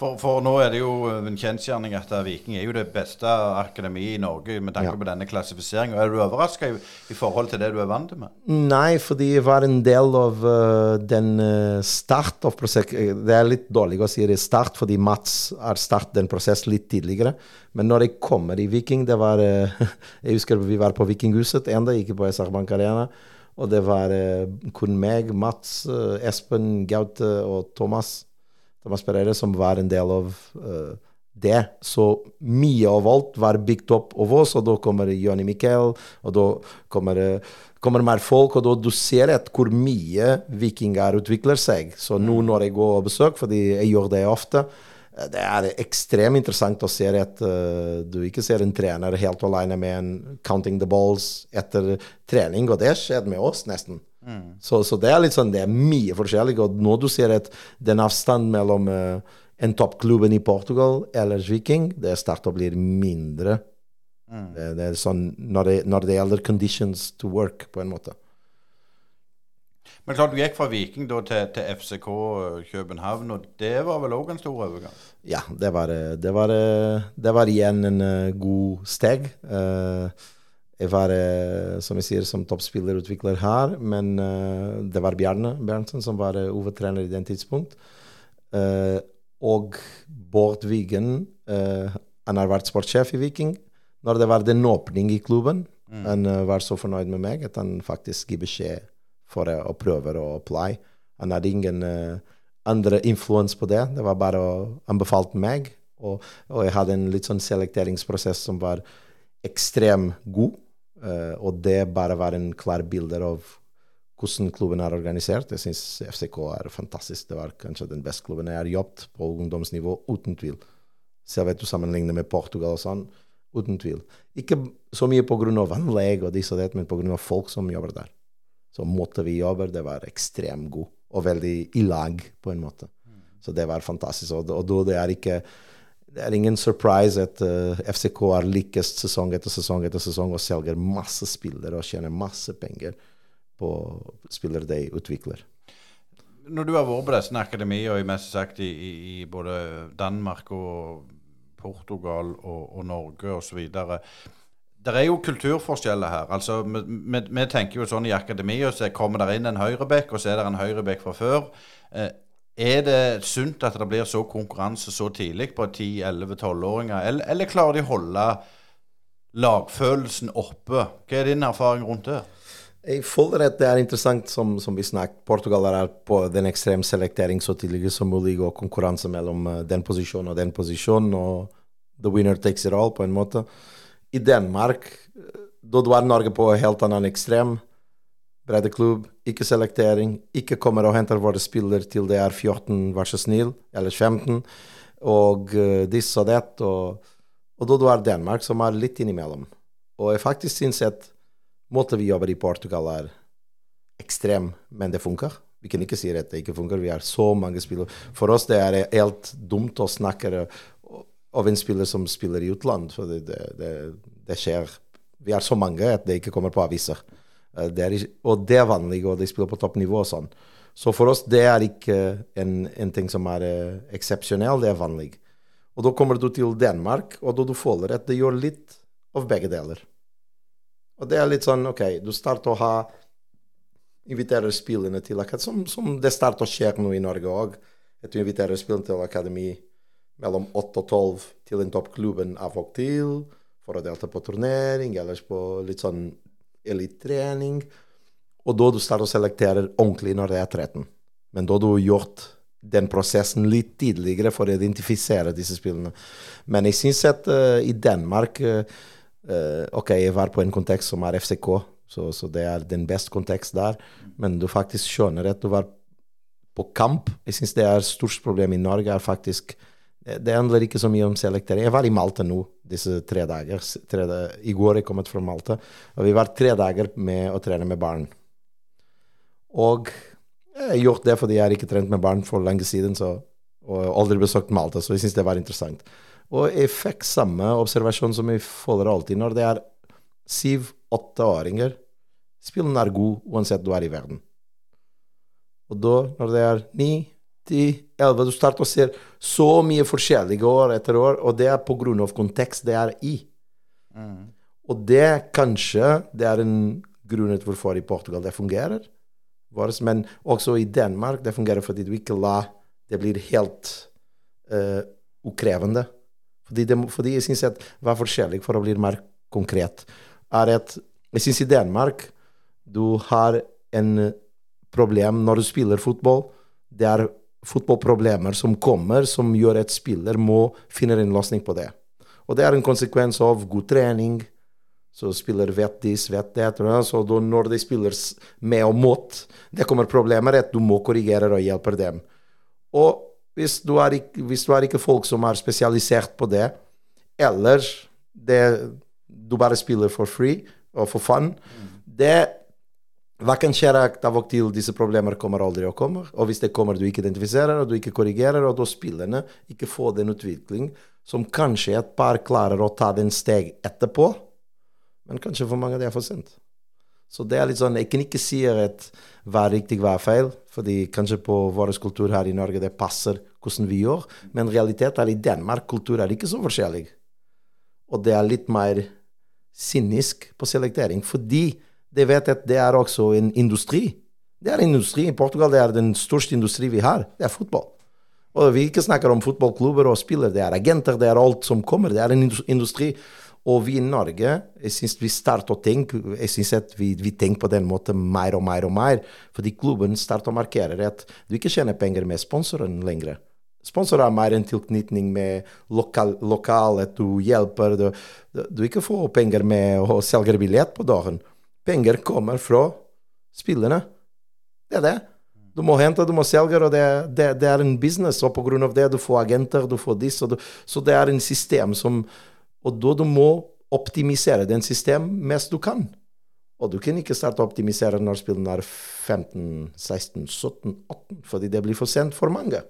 For, for, nå er det jo en kjensgjerning at Viking er jo det beste akademiet i Norge med tanke ja. på denne klassifiseringen. Er du overraska i, i, forhold til det du er vant med? Nei, fordi jeg var en del av uh, den uh, start av prosessen. Det er litt dårlig å si det start, fordi Mats har startet den prosessen litt tidligere. Men når jeg kommer i Viking, det var Jeg husker vi var på Vikinghuset enda, ikke på SR Bank Arena. Og det var eh, kun meg, Mats, eh, Espen, Gaute og Thomas, Thomas Pereira som var en del av uh, det. Så mye av alt var bygd opp av oss, og da kommer Jonny Miquel, og da kommer, kommer mer folk, og da du ser et hvor mye vikinger utvikler seg. Så nå når jeg går og besøker, fordi jeg gjør det ofte, det er ekstremt interessant å se at uh, du ikke ser en trener helt alene med en 'counting the balls' etter trening, og det skjedde med oss nesten. Mm. Så, så, det er litt sånn, det er mye forskjellig. Og når du ser at den avstanden mellom uh, en toppklubben i Portugal eller Viking, det starter å bli mindre. Mm. Det, det, er sånn når det, når det gjelder conditions to work, på en måte. Men klart du gikk fra Viking da til, til FCK København, og det var vel òg en stor overgang? Ja, det var, det var, det var igjen en god steg. Jeg var, som jeg sier, som toppspillerutvikler her, men det var Bjarne Berntsen som var hovedtrener i den tidspunkt. og Bård Wigen, han har vært sportssjef i Viking. Når det var den åpning i klubben, mm. han var så fornøyd med meg at han faktisk gir beskjed for å prøve å apply. Han hadde ingen uh, andre influens på det. Det var bare å anbefale meg. Og, og, jeg hadde en litt sånn selekteringsprosess som var ekstremt god. Uh, og det bare var en klar bilde av hvordan klubben er organisert. Jeg syns FCK er fantastisk. Det var kanskje den beste klubben jeg har jobbet på ungdomsnivå, uten tvil. Selv vet du sammenligner med Portugal og sånn, uten tvil. Ikke så mye pga. anlegg og disse og det, men pga. folk som jobber der. Så måten vi jobber, det var ekstremt god, og veldig i lag, på en måte. Så det var fantastisk. Og, og det er ikke det er ingen surprise at uh, FCK har lykkes sesong etter sesong etter sesong og selger masse spillere og tjener masse penger på spillere de utvikler. Når du har vært på disse akademiene mest sagt i, i, både Danmark og Portugal og, og Norge osv. Det er jo kulturforskjeller her. Altså, vi, vi, vi, tenker jo sånn i akademia, så kommer det inn en høyrebekk, og så er det en høyrebekk fra før. Eh, er det sunt at det blir så konkurranse så tidlig på 10-11-12-åringer, eller, eller, klarer de å holde lagfølelsen oppe. Hva er din erfaring rundt det? Jeg føler at det er interessant, som, som vi snakket. Portugal er på den ekstrem selektering så tidlig som mulig, og konkurranse mellom uh, den posisjonen og den posisjonen. Og the winner takes it all, på en måte. I Danmark, da var Norge på helt annen ekstrem. Breddeklubb, ikke selektering. Ikke kommer og henter våre spillere til det er 14, vær så snill, eller 15. Og uh, diss og det. Og, og da du er Danmark, som er litt innimellom. Og jeg faktisk syns at måten vi jobber i Portugal, er ekstrem, men det funker. Vi kan ikke si at det ikke funker. Vi har så mange spillere. For oss det er helt dumt å snakke av en spiller som spiller i utland. For det, det, det, skjer. Vi er så mange at det ikke kommer på aviser. Det er, og det er vanlig, og de spiller på toppnivå og sånn. Så for oss det er ikke en, en ting som er uh, eksepsjonell, det er vanlig. Og da kommer du til Danmark, og da du føler at det gjør litt av begge deler. Og det er litt sånn OK, du starter å ha Inviterer spillene til akademi, som, som det starter å skje nå i Norge òg. At du inviterer spillene til akademi mellom 8 og 12 til en toppklubben av og til for å delta på turnering eller på litt sånn elitetrening. Og da du starter å selektere ordentlig når det er 13. Men da du har gjort den prosessen litt tidligere for å identifisere disse spillene. Men jeg syns at uh, i Danmark uh, OK, jeg var på en kontekst som er FCK, så, så, det er den beste kontekst der. Men du faktisk skjønner at du var på kamp. Jeg syns det er størst problem i Norge. er faktisk Det handler ikke så mye om selektering. Jeg var i Malta nå disse tre dager. Tre, I går jeg kommet fra Malta. Og vi var tre dager med å trene med barn. Og jeg har gjort det fordi jeg har ikke trent med barn for lenge siden så, og aldri besøkt Malta, så jeg syns det var interessant. Og jeg fikk samme observasjon som jeg får alltid når det er syv-åtteåringer. Spillen er god uansett du er i verden. Og da, når det er ni, ti, elleve, du starter å se så mye forskjellige år etter år, og det er av kontekst det er i. Mm. Og det kanskje det er en grunn til hvorfor i Portugal det fungerer. Men også i Danmark det fungerer fordi du ikke lar det blir helt uh, ukrevende. Fordi, det, fordi jeg syns at hva er forskjellig for å bli mer konkret, er at jeg syns i Danmark du har en problem når du spiller fotball. Det er fotballproblemer som kommer, som gjør at spiller må finne en løsning på det. Og det er en konsekvens av god trening. Så spiller vet de, vet det. Så når de spiller med og mot, det kommer problemer at du må korrigere og hjelpe dem. Og hvis du, er ikke, hvis du er ikke folk som er spesialisert på det, eller det, du bare spiller for free og for fun, mm. det hva kan skje av og til disse problemer kommer aldri å komme. Og hvis det kommer, du ikke identifiserer, og du ikke korrigerer, og da spillerne ikke får den utvikling som kanskje et par klarer å ta den steg etterpå, men kanskje for mange det er for sent. Så det er litt sånn Jeg kan ikke si at hva er riktig, hva er feil, fordi kanskje på vår kultur her i Norge det passer hvordan vi gjør, men realiteten er i Danmark kultur er ikke så forskjellig. Og det er litt mer cynisk på selektering, fordi de vet at det er også en industri. Det er en industri. I Portugal det er den største industri vi har. Det er fotball. Og vi ikke snakker om fotballklubber og spillere. Det er agenter, det er alt som kommer. Det er en industri. Og vi i Norge, jeg syns vi starter å tenke jeg synes at vi, vi, tenker på den måten mer og mer og mer. Fordi klubben starter å markere at du ikke tjener penger med sponsoren lenger. Sponsorer er mer en tilknytning med lokal, lokalet, du hjelper. Du, du ikke får penger med å selge billett på dagen. Penger kommer fra spillerne. Det er det. Du må hente, du må selge, og det, det, det er en business. Og av det du får agenter, du får disse. Så det er en system som og da du må optimisere den system mest du kan. Og du kan ikke starte å optimisere når spillene er 15, 16, 17, 18, fordi det blir for sent for mange.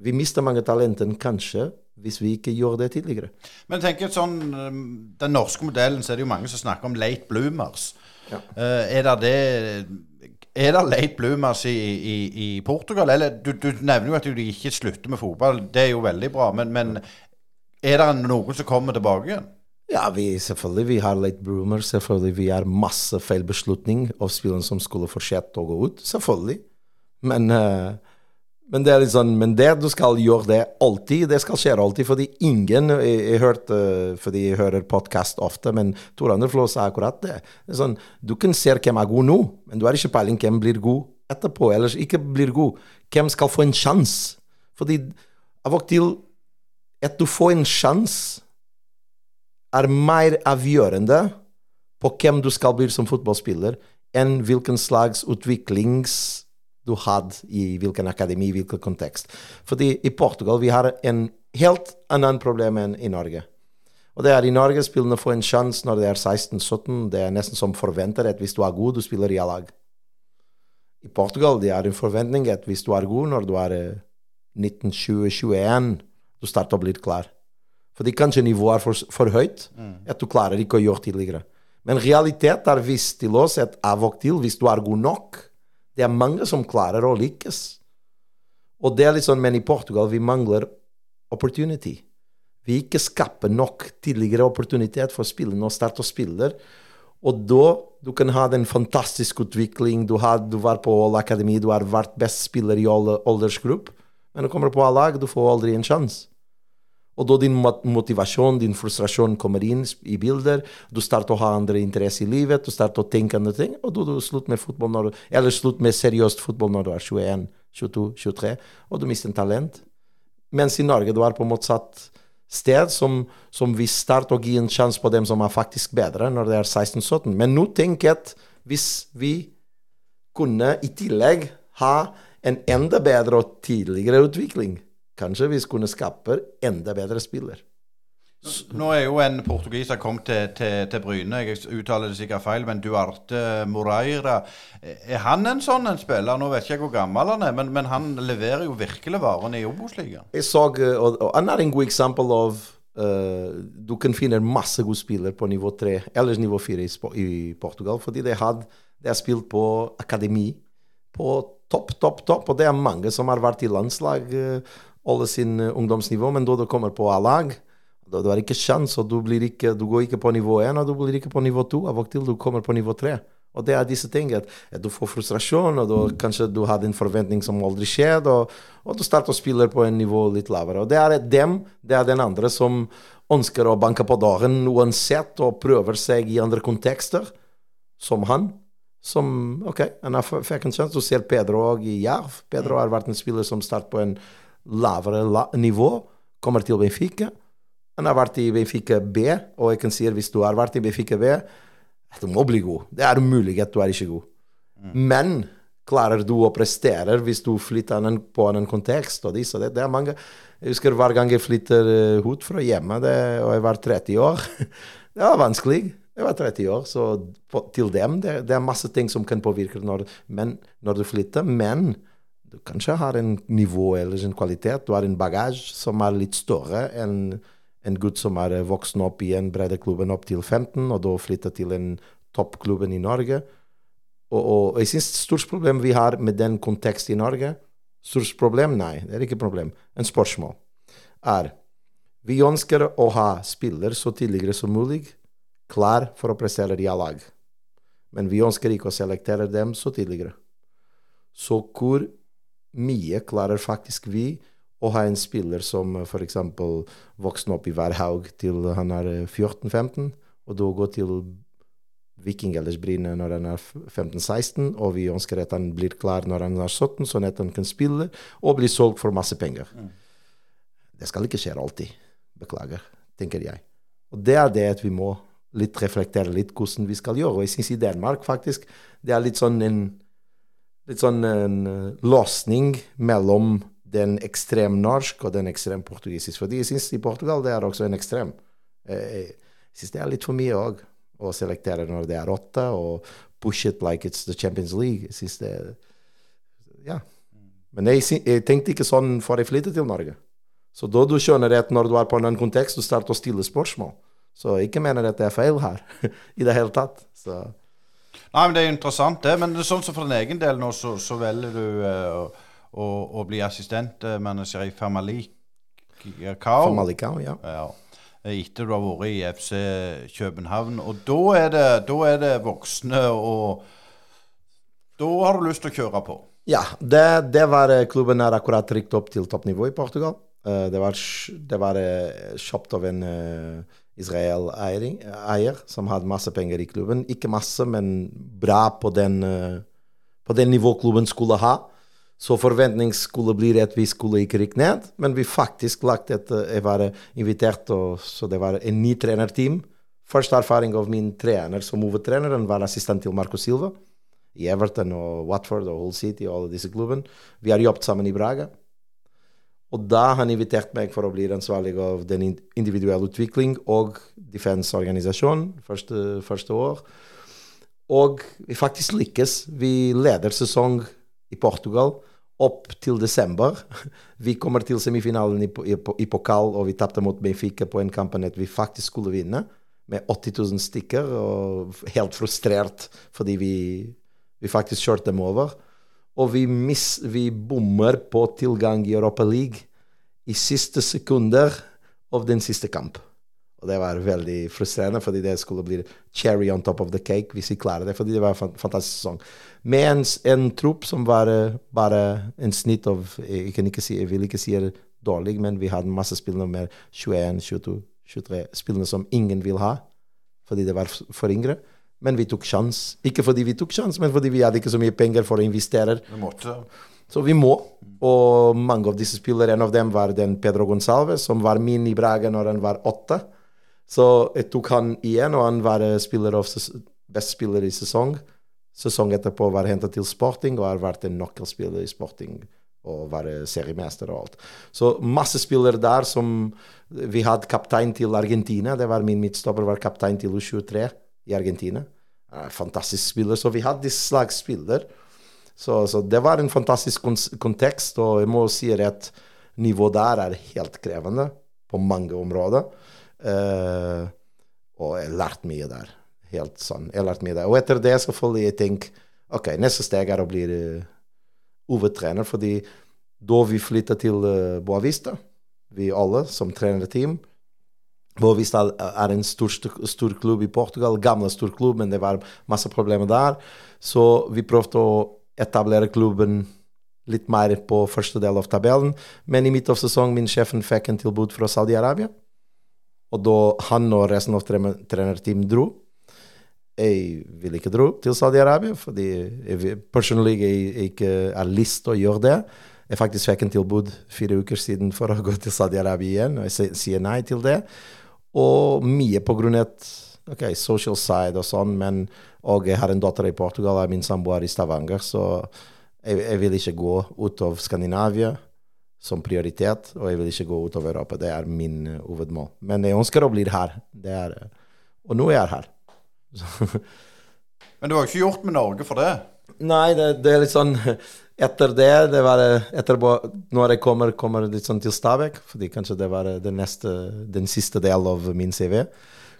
Vi mister mange talenter kanskje hvis vi ikke gjør det tidligere. Men tenk sånn, um, Den norske modellen så er det jo mange som snakker om late bloomers. Ja. Uh, er det det er det late bloomers i, i, i Portugal? Eller du, du, nevner jo at de ikke slutter med fotball. Det er jo veldig bra. Men, men er det noen som kommer tilbake igjen? Ja, vi, selvfølgelig. Vi har late bloomers. Selvfølgelig. Vi har masse feil beslutning av spillerne som skulle fortsette å gå ut. Selvfølgelig. Men uh, Men det er litt sånn, men det du skal gjøre det alltid, det skal skje alltid. Fordi ingen Jeg, jeg hørte, fordi jeg hører podkast ofte, men Tor André Flå sa akkurat det. det er sånn, du kan se hvem er god nå, men du har ikke peiling hvem blir god etterpå, eller ikke blir god. Hvem skal få en sjanse? Fordi av og til at du får en sjanse, er mer avgjørende på hvem du skal bli som fotballspiller, enn hvilken slags utviklings du hadde i hvilken akademi, i hvilken kontekst. Fordi i Portugal vi har en helt annen problem enn i Norge. Og det er I Norge spillerne får en sjanse når det er 16-17. Det er nesten som forventer at hvis du er god, du spiller i A-lag. I Portugal det er en forventning at hvis du er god når du er 1920-21, du starter å bli klar. Fordi kanskje nivået er for, for høyt, mm. at du klarer ikke å gjøre tidligere. Men realitet er visst til oss at av og til, hvis du er god nok, det er mange som klarer å lykkes. Og det er litt sånn, Men i Portugal vi mangler opportunity. Vi ikke skaper nok tidligere opportunitet for spillerne å starte å spille. Og da du kan ha den fantastiske utvikling. Du, har, du var på All Akademi, du har vært best spiller i aldersgruppe. Men du kommer på A-lag, du får aldri en sjanse. Og da din motivasjon, din frustrasjon kommer inn i bilder. Du starter å ha andre interesser i livet, du starter å tenke andre ting. Og da du slutter med fotball når du, eller slutt med seriøst fotball når du er 21, 22, 23, og du mister talent. Mens i Norge du er på motsatt sted, som, som vi starter å gi en sjanse på dem som er faktisk bedre når det er 16-17. Men nå tenker jeg at hvis vi kunne i tillegg ha en enda bedre og tidligere utvikling Kanskje vi kunne skape enda bedre spiller. Nå er jo en portugiser kommet til, til, til, Bryne. Jeg uttaler det sikkert feil, men Duarte Moreira. Er han en sånn en spiller? Nå vet ikke jeg hvor gammel han er, men, men han leverer jo virkelig varene i Obos-ligaen. Jeg så, og, og Han er en god eksempel av uh, Du kan finne masse gode spillere på nivå 3 eller nivå 4 i, i Portugal, fordi de har, de har spilt på akademi på topp, topp, topp. Og det er mange som har vært i landslag. Uh, holde sin eh, ungdomsnivå, men da du kommer på A-lag, da du har ikke sjans, og du, ikke, du, går ikke på nivå 1, og du blir ikke på nivå 2. Av og til du kommer på nivå 3. Og det er disse tingene. At, du får frustrasjon, og du, kanskje du hadde en forventning som aldri skjedde, og, og, du starter å spille på en nivå litt lavere. Og det er dem, det er den andre som ønsker å banke på døren uansett, og prøver seg i andre kontekster, som han. Som OK, han fikk en sjanse. Du ser Pedro òg i Jerv. Pedro har vært en spiller som starter på en lavere la nivå, kommer til Benfica. Han har vært i Benfica B, og jeg kan si at hvis du har vært i Benfica B, du må bli god. Det er umulig at du er ikke god. Mm. Men klarer du å prestere hvis du flytter på en kontekst og disse, det, det er mange Jeg husker hver gang jeg flytter uh, ut fra hjemmet, det, og jeg var 30 år. det var vanskelig. Jeg var 30 år, så på, til dem det, det, er masse ting som kan påvirke når, men, når du flytter. Men kanskje har en nivå eller en kvalitet. Du har en bagasje som er litt større enn en gutt som er voksen opp i en breddeklubben opp til 15, og da flytter til en toppklubben i Norge. Og, og jeg syns stort problem vi har med den konteksten i Norge Stort problem? Nei, det er ikke problem. En spørsmål er vi ønsker å ha spiller så tidligere som mulig klar for å prestere i A-lag. Men vi ønsker ikke å selektere dem så tidligere. Så hvor mye klarer faktisk vi å ha en spiller som eh, f.eks. vokser opp i Værhaug til han er 14-15, eh, og da gå til Viking eller Bryne når han er 15-16, og vi ønsker at han blir klar når han er 17, sånn at han kan spille og bli solgt for masse penger. Mm. Det skal ikke skje alltid. Beklager, tenker jeg. Og det er det at vi må litt reflektere litt hvordan vi skal gjøre. Og jeg syns i Danmark faktisk det er litt sånn en litt sånn en løsning mellom den ekstrem norsk og den ekstrem portugisisk. Fordi jeg syns i Portugal det er også en ekstrem. Jeg syns det er litt for mye òg å selektere når det er åtte, og push it like it's the Champions League. Jeg syns det Ja. Men jeg, jeg, tenkte ikke sånn før jeg flyttet til Norge. Så da du skjønner at når du er på en annen kontekst, du starter å stille spørsmål. Så jeg ikke mener at det er feil her i det hele tatt. Så Nei, men Det er interessant, det. Men sånn som for din egen del nå, så, så velger du uh, å, å, bli assistentmanager i Fermalikau, Famalicao, ja. ja. Etter du har vært i FC København. Og da er det, da er det voksne, og da har du lyst til å kjøre på. Ja, det, det var eh, klubben er akkurat rykt opp til toppnivå i Portugal. Eh, det var, det var eh, kjøpt av en uh, Israel-eier som hadde masse penger i klubben. Ikke masse, men bra på den, eh, på den nivå klubben skulle ha. Så forventning skulle bli at vi skulle ikke rykke ned, men vi faktisk lagt et eh, Jeg var invitert, og, så det var en ny trenerteam. Første erfaring av min trener som hovedtrener, han var assistent til Marco Silva i Everton og Watford og Hull City og alle disse klubbene. Vi har jobbet sammen i Braga. Og da har han invitert meg for å bli ansvarlig av den individuelle utvikling og defense-organisasjon første, første år. Og vi faktisk lykkes. Vi leder sesong i Portugal opp til desember. Vi kommer til semifinalen i, i, i pokal, og vi tapte mot Benfica på en kamp at vi faktisk skulle vinne, med 80 000 stykker, og helt frustrert fordi vi, vi faktisk kjørte dem over. Og vi, miss, vi bommer på tilgang i Europa League i siste sekunder av den siste kamp. Og det var veldig frustrerende, fordi det skulle bli cherry on top of the cake hvis vi klarer det. Fordi det var en fantastisk sesong. Med en, en tropp som var eh, bare en snitt av Jeg, kan ikke si, jeg vil ikke si det dårlig, men vi hadde masse spillere med 21, 22, 23 spillere som ingen vil ha, fordi det var for yngre. Men vi tok sjans. Ikke fordi vi tok sjans, men fordi vi hadde ikke så mye penger for å investere. Så vi må. Og mange av disse spillere, en av dem var den Pedro Gonsalves, som var min i Braga når han var åtte. Så jeg tok han igjen, og han var eh, spiller best spiller i sesong. Sesong etterpå var hentet til Sporting, og har vært en nøkkelspiller i Sporting. Og var eh, seriemester og alt. Så masse spillere der som Vi hadde kaptein til Argentina. Det var min midtstopper, var kaptein til U23 i Argentina. Eh, Fantastisk spiller. Så vi hadde slags spiller. Så, så det var en fantastisk kontekst, og jeg må si at nivået der er helt krevende på mange områder. Uh, og jeg har lært mye der. Helt sånn. Jeg lærte mye der. Og etter det selvfølgelig jeg tenker ok, neste steg er å bli uh, fordi da vi flytta til uh, Boavista, vi alle som trenerteam Boavista er en stor, stor klubb i Portugal, gamle stor klubb, men det var masse problemer der. Så vi prøvde å etablere klubben litt mer på første del av tabellen. Men i midt av sesongen min sjefen fikk en tilbud fra Saudi-Arabia. Og da han og resten av trenerteamet dro. Jeg vil ikke dro til Saudi-Arabia, fordi jeg, personlig jeg, jeg ikke har lyst til å gjøre det. Jeg faktisk fikk en tilbud fire uker siden for å gå til Saudi-Arabia igjen, og jeg sier nei til det. Og mye på grunn av ok, social side og sånn, men og jeg har en datter i Portugal, og min samboer i Stavanger, så jeg, jeg vil ikke gå ut av Skandinavia som prioritet, og jeg vil ikke gå ut av Europa. Det er min eh, hovedmål. Men jeg ønsker å bli her. Er, eh, og nå er jeg her. Men du har ikke gjort med Norge for det. Nei, det, det er litt sånn Etter det, det var etterpå, Når jeg kommer, kommer litt sånn til Stabæk, fordi kanskje det var den, neste, den siste del av min CV.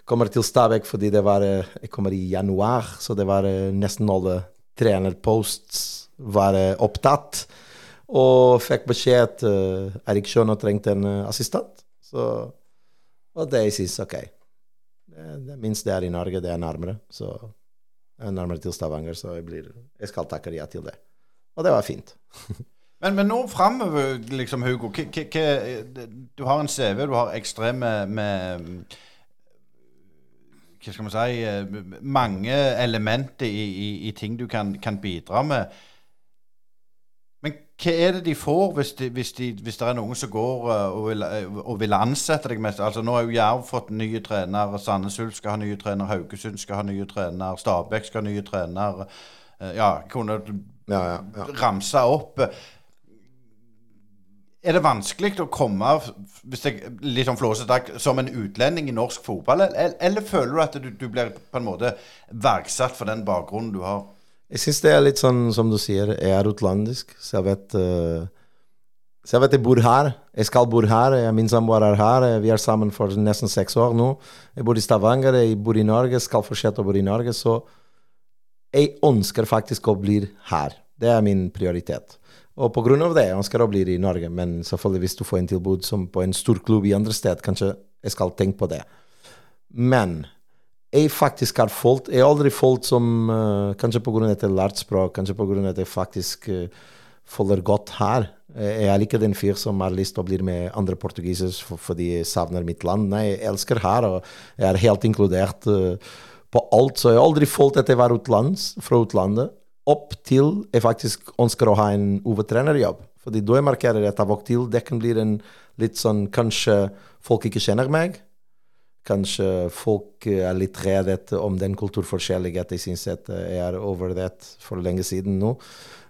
Kommer til Stabæk fordi det var Jeg kommer i januar, så det var nesten alle trenerposts var eh, opptatt. Og fikk beskjed at uh, Erik Schjøner trengte en eh, assistent. Så, og det jeg synes OK. Det, det minst det er i Norge, det er nærmere. Så nærmere til Stavanger, så jeg, blir, jeg skal takke ja til det. Og det var fint. Men, men nå framover, liksom, Hugo Du har en CV, du har ekstreme med Hva skal man si eh, Mange elementer i, i, i ting du kan, kan bidra med. Hva er det de får hvis, de, hvis, de, hvis det er noen som går eh, og vil, eh, og vil ansette deg mest? Altså Nå har jo Jerv fått nye trener, Sandnes Ulf skal ha nye trener, Haugesund skal ha nye trener, Stabæk skal ha nye trener. Eh, Ja, kunne Ja, ja, ja. ramse opp. Er det vanskelig å komme hvis jeg, litt sånn flåsete, som en utlending i norsk fotball, eller, eller føler du at du, du blir på en måte verdsatt for den bakgrunnen du har? Jeg syns det er litt sånn som du sier, jeg er utlandisk, så jeg vet uh, Så jeg vet jeg bor her. Jeg skal bo her. Min samboer er her. eh, Vi er sammen for nesten seks år nå. Jeg bor i Stavanger, jeg bor i Norge, skal fortsette å bo i Norge. Så jeg ønsker faktisk å bli her. Det er min prioritet. Og av det jeg ønsker å bli i Norge. Men selvfølgelig hvis du får en tilbud som på en stor klubb i andre sted, kanskje jeg skal tenke på det. Men jeg faktisk har fulgt Jeg har aldri fulgt som uh, Kanskje pga. at jeg har lært språk, kanskje pga. at jeg faktisk uh, følger godt her. Jeg er ikke den fyr som har lyst til å bli med andre portugisere for, fordi jeg savner mitt land. Nei, jeg elsker her, og jeg er helt inkludert uh, på alt. Så jeg har aldri følt at jeg var utlands, fra utlandet, opp til jeg faktisk ønsker å ha en hovedtrenerjobb. Fordi da jeg markerer at av og til det kan bli en litt sånn Kanskje folk ikke kjenner meg. Kanskje folk er litt redde om den kulturforskjellige At jeg syns at jeg er over det for lenge siden nå.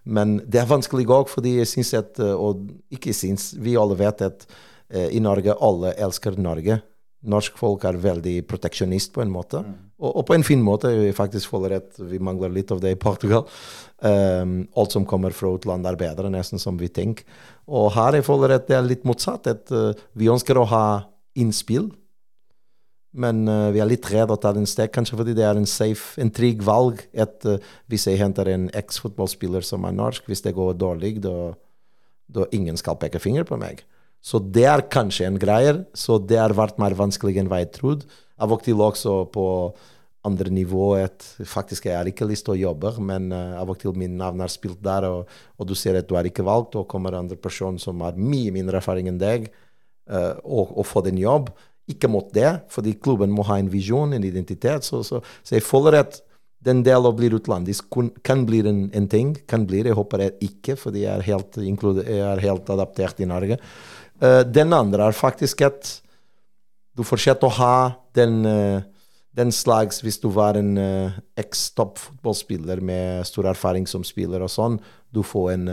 Men det er vanskelig òg, fordi jeg syns at Og ikke syns, vi alle vet at i Norge alle elsker Norge. Norsk folk er veldig proteksjonist på en måte. Mm. Og, og, på en fin måte. Vi faktisk føler at vi mangler litt av det i Portugal. Um, alt som kommer fra utlandet, er bedre nesten som vi tenker. Og her jeg føler at det er litt motsatt. At uh, vi ønsker å ha innspill, men uh, vi er litt redd å ta den steg, kanskje fordi det er en safe, en trygg valg. At uh, hvis jeg henter en eks-fotballspiller som er norsk, hvis det går dårlig, da ingen skal peke finger på meg. Så det er kanskje en greie. Så det har vært mer vanskelig enn hva jeg trodde. Og til også på andre nivå at faktisk jeg har ikke lyst til å jobbe, men uh, av og til min navn er spilt der, og, og, du ser at du er ikke valgt, og kommer andre person som har mye mindre erfaring enn deg, uh, og, og får den jobb. Ikke mot det, fordi klubben må ha en visjon, en identitet. Så, så, så jeg føler at den delen blir utlandisk kan bli en, en, ting. Kan bli det. Jeg håper jeg ikke, fordi jeg er helt, jeg er helt adaptert i Norge. Uh, den andre er faktisk at du fortsetter å ha den, uh, den slags Hvis du var en uh, eks-toppfotballspiller med stor erfaring som spiller og sånn, du får en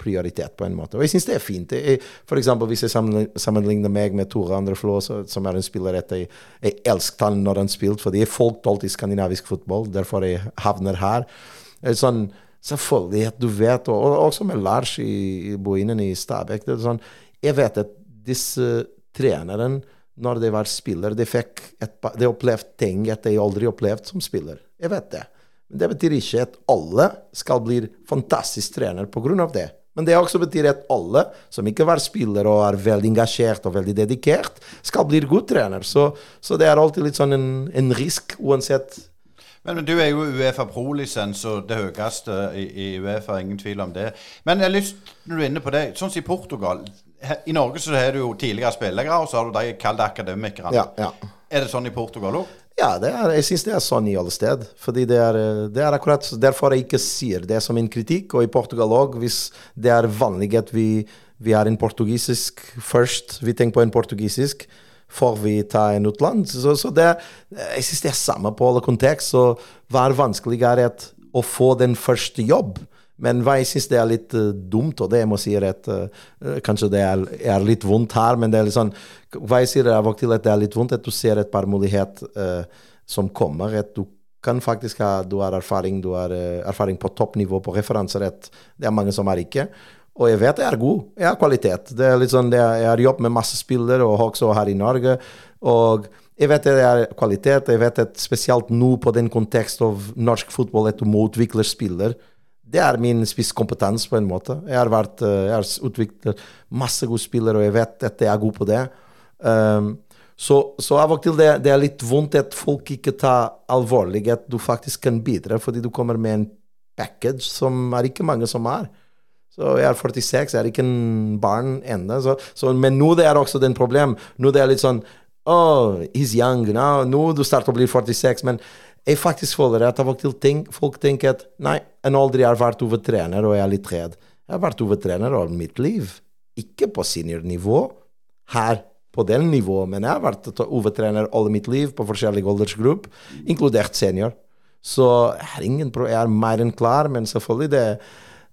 prioritet på en måte. Og jeg syns det er fint. Jeg, for eksempel hvis jeg sammenligner meg med Tore Andreflå, som er en spiller etter jeg, jeg elsket han når han spilte, fordi jeg fulgte alltid skandinavisk fotball, derfor jeg havner her. Sånn, Selvfølgelig, at du vet, og, og også med Lars i, i Boinen i Stabæk. sånn, jeg vet at disse trenerne, når de var spiller, de fikk et, de opplevde ting at de aldri opplevd som spiller. Jeg vet det. Men det betyr ikke at alle skal bli fantastisk trener pga. det. Men det også betyr at alle som ikke var spiller og er veldig engasjert og veldig dedikert, skal bli god trener. Så, så det er alltid litt sånn en, en risk uansett men, men, du er jo Uefa Pro-lisens og det høyeste i, i, Uefa, ingen tvil om det. Men jeg har lyst, når du er inne på det, sånn som i Portugal I Norge så har du jo tidligere spillere, og så har du de kalde akademikerne. Ja, ja. Er det sånn i Portugal òg? Ja, er, jeg syns det er sånn i alle steder. Fordi det er, det er, akkurat derfor jeg ikke sier det som en kritikk. Og i Portugal òg, hvis det er vanlig at vi, vi har en portugisisk først, vi tenker på en portugisisk får vi ta en utland. Så, så det, jeg syns det er samme på alle kontekst. Så hva er vanskeligere å få den første jobb? Men hva jeg syns er litt uh, dumt, og det jeg må si at uh, kanskje det er, er, litt vondt her, men det er litt sånn Hva jeg sier av og til at det er litt vondt, at du ser et par muligheter uh, som kommer. at du kan faktisk ha du har erfaring, du har erfaring på toppnivå på referanserett. Det er mange som har ikke. Og jeg vet jeg er god. Jeg har kvalitet. Det er litt sånn, jeg har jobbet med masse spillere, og også her i Norge. Og jeg vet at er kvalitet. Jeg vet at spesielt nå på den kontekst av norsk fotball at du må utvikle spiller. Det er min spisskompetanse, på en måte. Jeg har, vært, eh, jeg har utviklet masse gode spillere, og jeg vet at jeg er god på det. Um, så, så, av og til det, det er litt vondt at folk ikke tar alvorlig at du faktisk kan bidra, fordi du kommer med en package som er ikke mange som er. Så jeg er 46, jeg er ikke en barn ennå. Men nå det er også den problem. Nå det er litt sånn Oh, he's young. Now, nå du starter å bli 46. Men jeg faktisk føler at av og til ting, folk tenker at nei, en aldri har vært hovedtrener, og jeg er litt redd. Jeg har vært hovedtrener all mitt liv. Ikke på seniornivå. Her på den nivået, men jeg har vært hovedtrener all mitt liv på forskjellige aldersgrupper, inkludert senior. Så jeg er, ingen, jeg er mer enn klar, men selvfølgelig det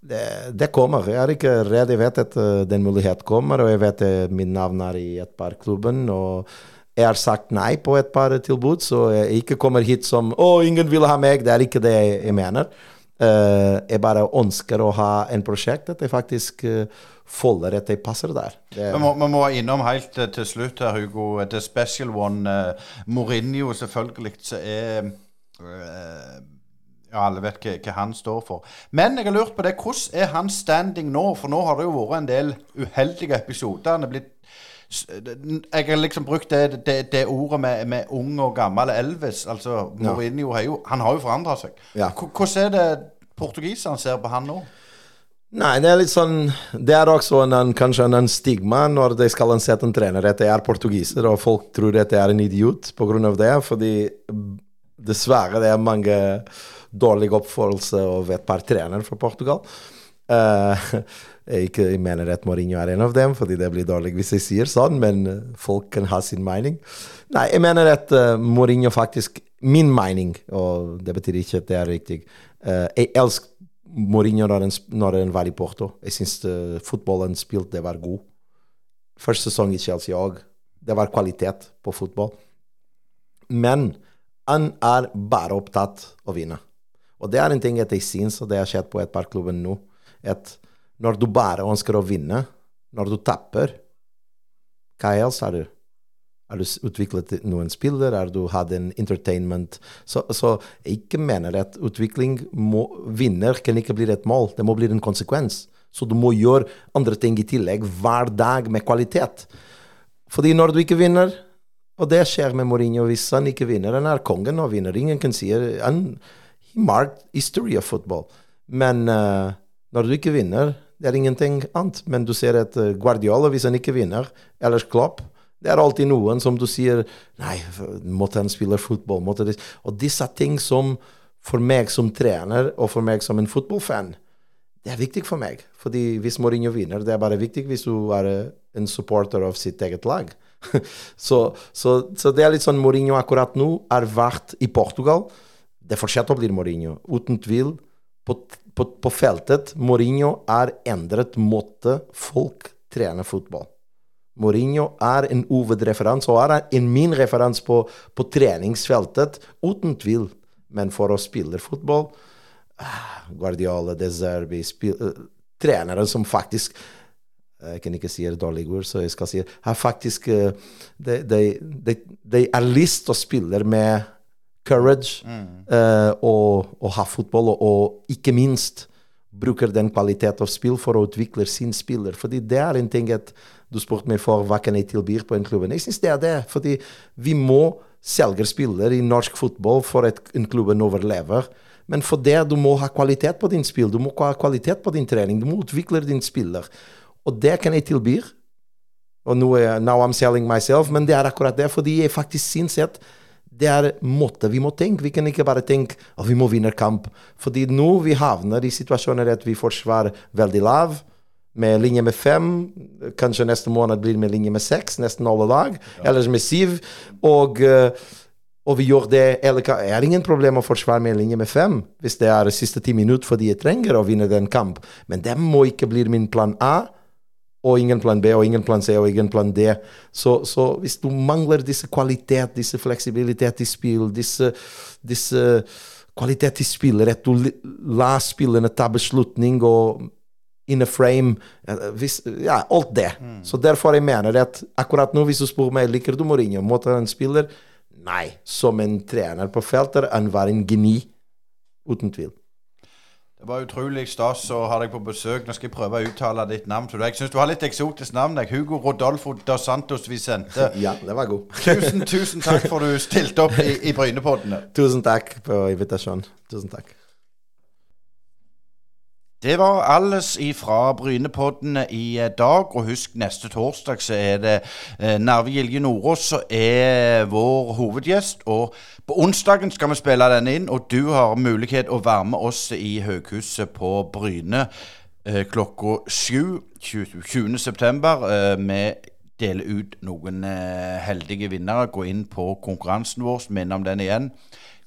det, det, kommer. Jeg er ikke redd. Jeg vet at uh, den muligheten kommer, og jeg vet at mitt navn er i et par klubben. og jeg har sagt nei på et par tilbud, så jeg ikke kommer hit som 'Å, ingen vil ha meg'. Det er ikke det jeg, mener. Uh, jeg bare ønsker å ha en prosjekt at jeg faktisk uh, føler at jeg passer der. Vi må, må, innom helt til slutt her, Hugo. The special one. Mourinho, selvfølgelig, så er ja, alle vet hva, hva, han står for. Men jeg har lurt på det, hvordan er hans standing nå? For nå har det jo vært en del uheldige episoder. Han er blitt Jeg har liksom brukt det, det, det ordet med, med ung og gammel Elvis. Altså, Mourinho ja. jo, han har jo forandra seg. Ja. Hvordan er det portugiserne ser på han nå? Nei, det er litt sånn Det er også en, en, kanskje en, en stigma når de skal ansette en trener at det er portugiser, og folk tror at det er en idiot av det, fordi dessverre det er mange dårlige oppførelser av et par trenere fra Portugal. Jeg, ikke, jeg mener at Mourinho er en av dem, fordi det blir dårlig hvis jeg sier sånn, men eh, folk kan ha sin mening. Nei, jeg mener at eh, Mourinho faktisk Min mening, og det betyr ikke at det er riktig Uh, Jeg elsker Mourinho når han, var i Porto. Jeg syns uh, fotballen spilte var god. Første sesong i Chelsea òg. Det var kvalitet på fotball. Men han er bare opptatt av å vinne. Og det er en ting at jeg syns, og det har skjedd på et par klubber nå, at når du bare ønsker å vinne, når du tapper, hva ellers har du? Har du utviklet noen spiller? Har du hatt en entertainment? Så, så jeg mener at utvikling må, vinner kan ikke bli et mål. Det må bli en konsekvens. Så du må gjøre andre ting i tillegg hver dag med kvalitet. Fordi når du ikke vinner, og det skjer med Mourinho hvis han ikke vinner, han er kongen og vinner. Ingen kan si han He marked history of football. Men uh, når du ikke vinner, det er ingenting annet. Men du ser at eh, Guardiola, hvis han ikke vinner, ellers Klopp det er alltid noen som du sier Nei, måtte han spille fotball? Måtte det? Og disse ting som for meg som trener, og for meg som en fotballfan, det er viktig for meg. Fordi hvis Mourinho vinner, det er bare viktig hvis du er eh, en supporter av sitt eget lag. så, så, så det er litt sånn Mourinho akkurat nå har vært i Portugal. Det fortsetter å bli Mourinho, uten tvil. På, på, på feltet Mourinho er endret måte folk trener fotball. Mourinho er en hovedreferanse, og er en min referanse på, på treningsfeltet, uten tvil. Men for å spille fotball ah, Guardiola, De Zerbi spil, eh, Trenere som faktisk jeg kan ikke si et dårlig ord, så jeg skal si har faktisk eh, de, de, de, de er lyst til å spille med courage eh, og, og ha fotball, og, og ikke minst bruker den kvalitet av spill for å utvikle sin spiller. Fordi det er en ting at du spurte meg for hva kan jeg tilbyr på en klubb. Jeg syns det er det. Fordi vi må selge spiller i norsk fotball for at en klubben overlever. Men for det du må ha kvalitet på din spill, du må ha kvalitet på din trening, du må utvikle din spiller. Og det kan jeg tilby. Og nå er now I'm selling myself, men det er akkurat det, fordi jeg faktisk syns at det er måte vi må tenke. Vi kan ikke bare tenke at vi må vinne kamp. Fordi nå vi havner i situasjoner at vi forsvarer veldig lav, med linje med fem. Kanskje neste måned blir det med linje med seks, nesten alle lag. Eller med syv. Og, eh, og vi gjør det eller, Det er ingen problem å forsvare med linje med fem hvis det er siste ti minutter fordi jeg trenger å vinne den kamp. Men det må ikke bli min plan A og ingen plan B, og ingen plan C, og ingen plan D. Så, så hvis du mangler disse kvalitet, disse fleksibilitet i spill, disse, disse kvalitet i spillet, at du lar spillerne ta beslutning og in a frame eh, hvis, Ja, alt det. Så derfor jeg mener at akkurat nå, hvis du spør meg liker du Mourinho, måtte han spiller Nei. Som en trener på feltet, han var en geni. Uten tvil. Det var utrolig stas å ha deg på besøk. Nå skal jeg prøve å uttale ditt navn. Jeg syns du har litt eksotisk navn. jeg. Hugo Rodolfo dos Santos Vicente. Ja, det var god. Tusen, tusen takk for du stilte opp i, i Brynepoddene. Tusen takk for invitasjonen. Tusen takk. Det var alles ifra Brynepodden i eh, dag. Og husk, neste torsdag så er det eh, Narve Gilje Nordås som er vår hovedgjest. Og på onsdagen skal vi spille den inn, og du har mulighet å være med oss i Høghuset på Bryne eh, klokka sju 20. september. dele ut noen heldige vinnere. Gå inn på konkurransen vår, minn om den igjen.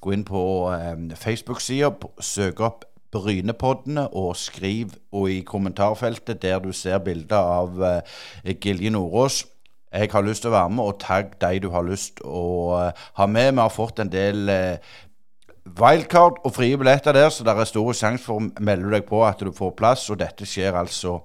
Gå inn på Facebook-sida, søk opp Brynepoddene og skriv og i kommentarfeltet der du ser bilder av eh, Gilje Nordås. Jeg har lyst til å være med, og tagg de du har lyst å eh, ha med. Vi har fått en del eh, wildcard og frie billetter der, så det er stor sjanse for å melde deg på at du får plass. Og dette skjer altså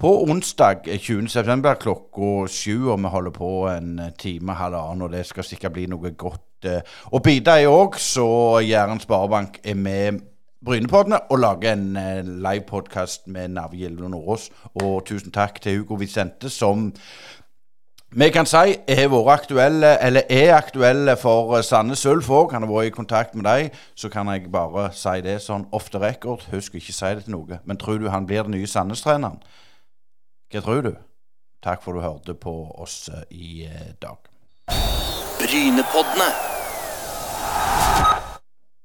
på onsdag eh, 20.9. klokka sju, og vi holder på en eh, time, halvannen, og det skal sikkert bli noe godt eh, å bite i òg. Så Jæren Sparebank er med Brynepoddene og lage en eh, livepodkast med Narve Gilde Nordås. Og tusen takk til Hugo Vicente som vi kan si er vært aktuelle, eller er aktuelle for eh, Sandnes Ulf òg. Han har vært i kontakt med deg. Så kan jeg bare si det sånn off the record. Husk ikke si det til noe. Men tror du han blir den nye Sandnes-treneren? Hva tror du? Takk for du hørte på oss eh, i eh, dag. Brynepoddene.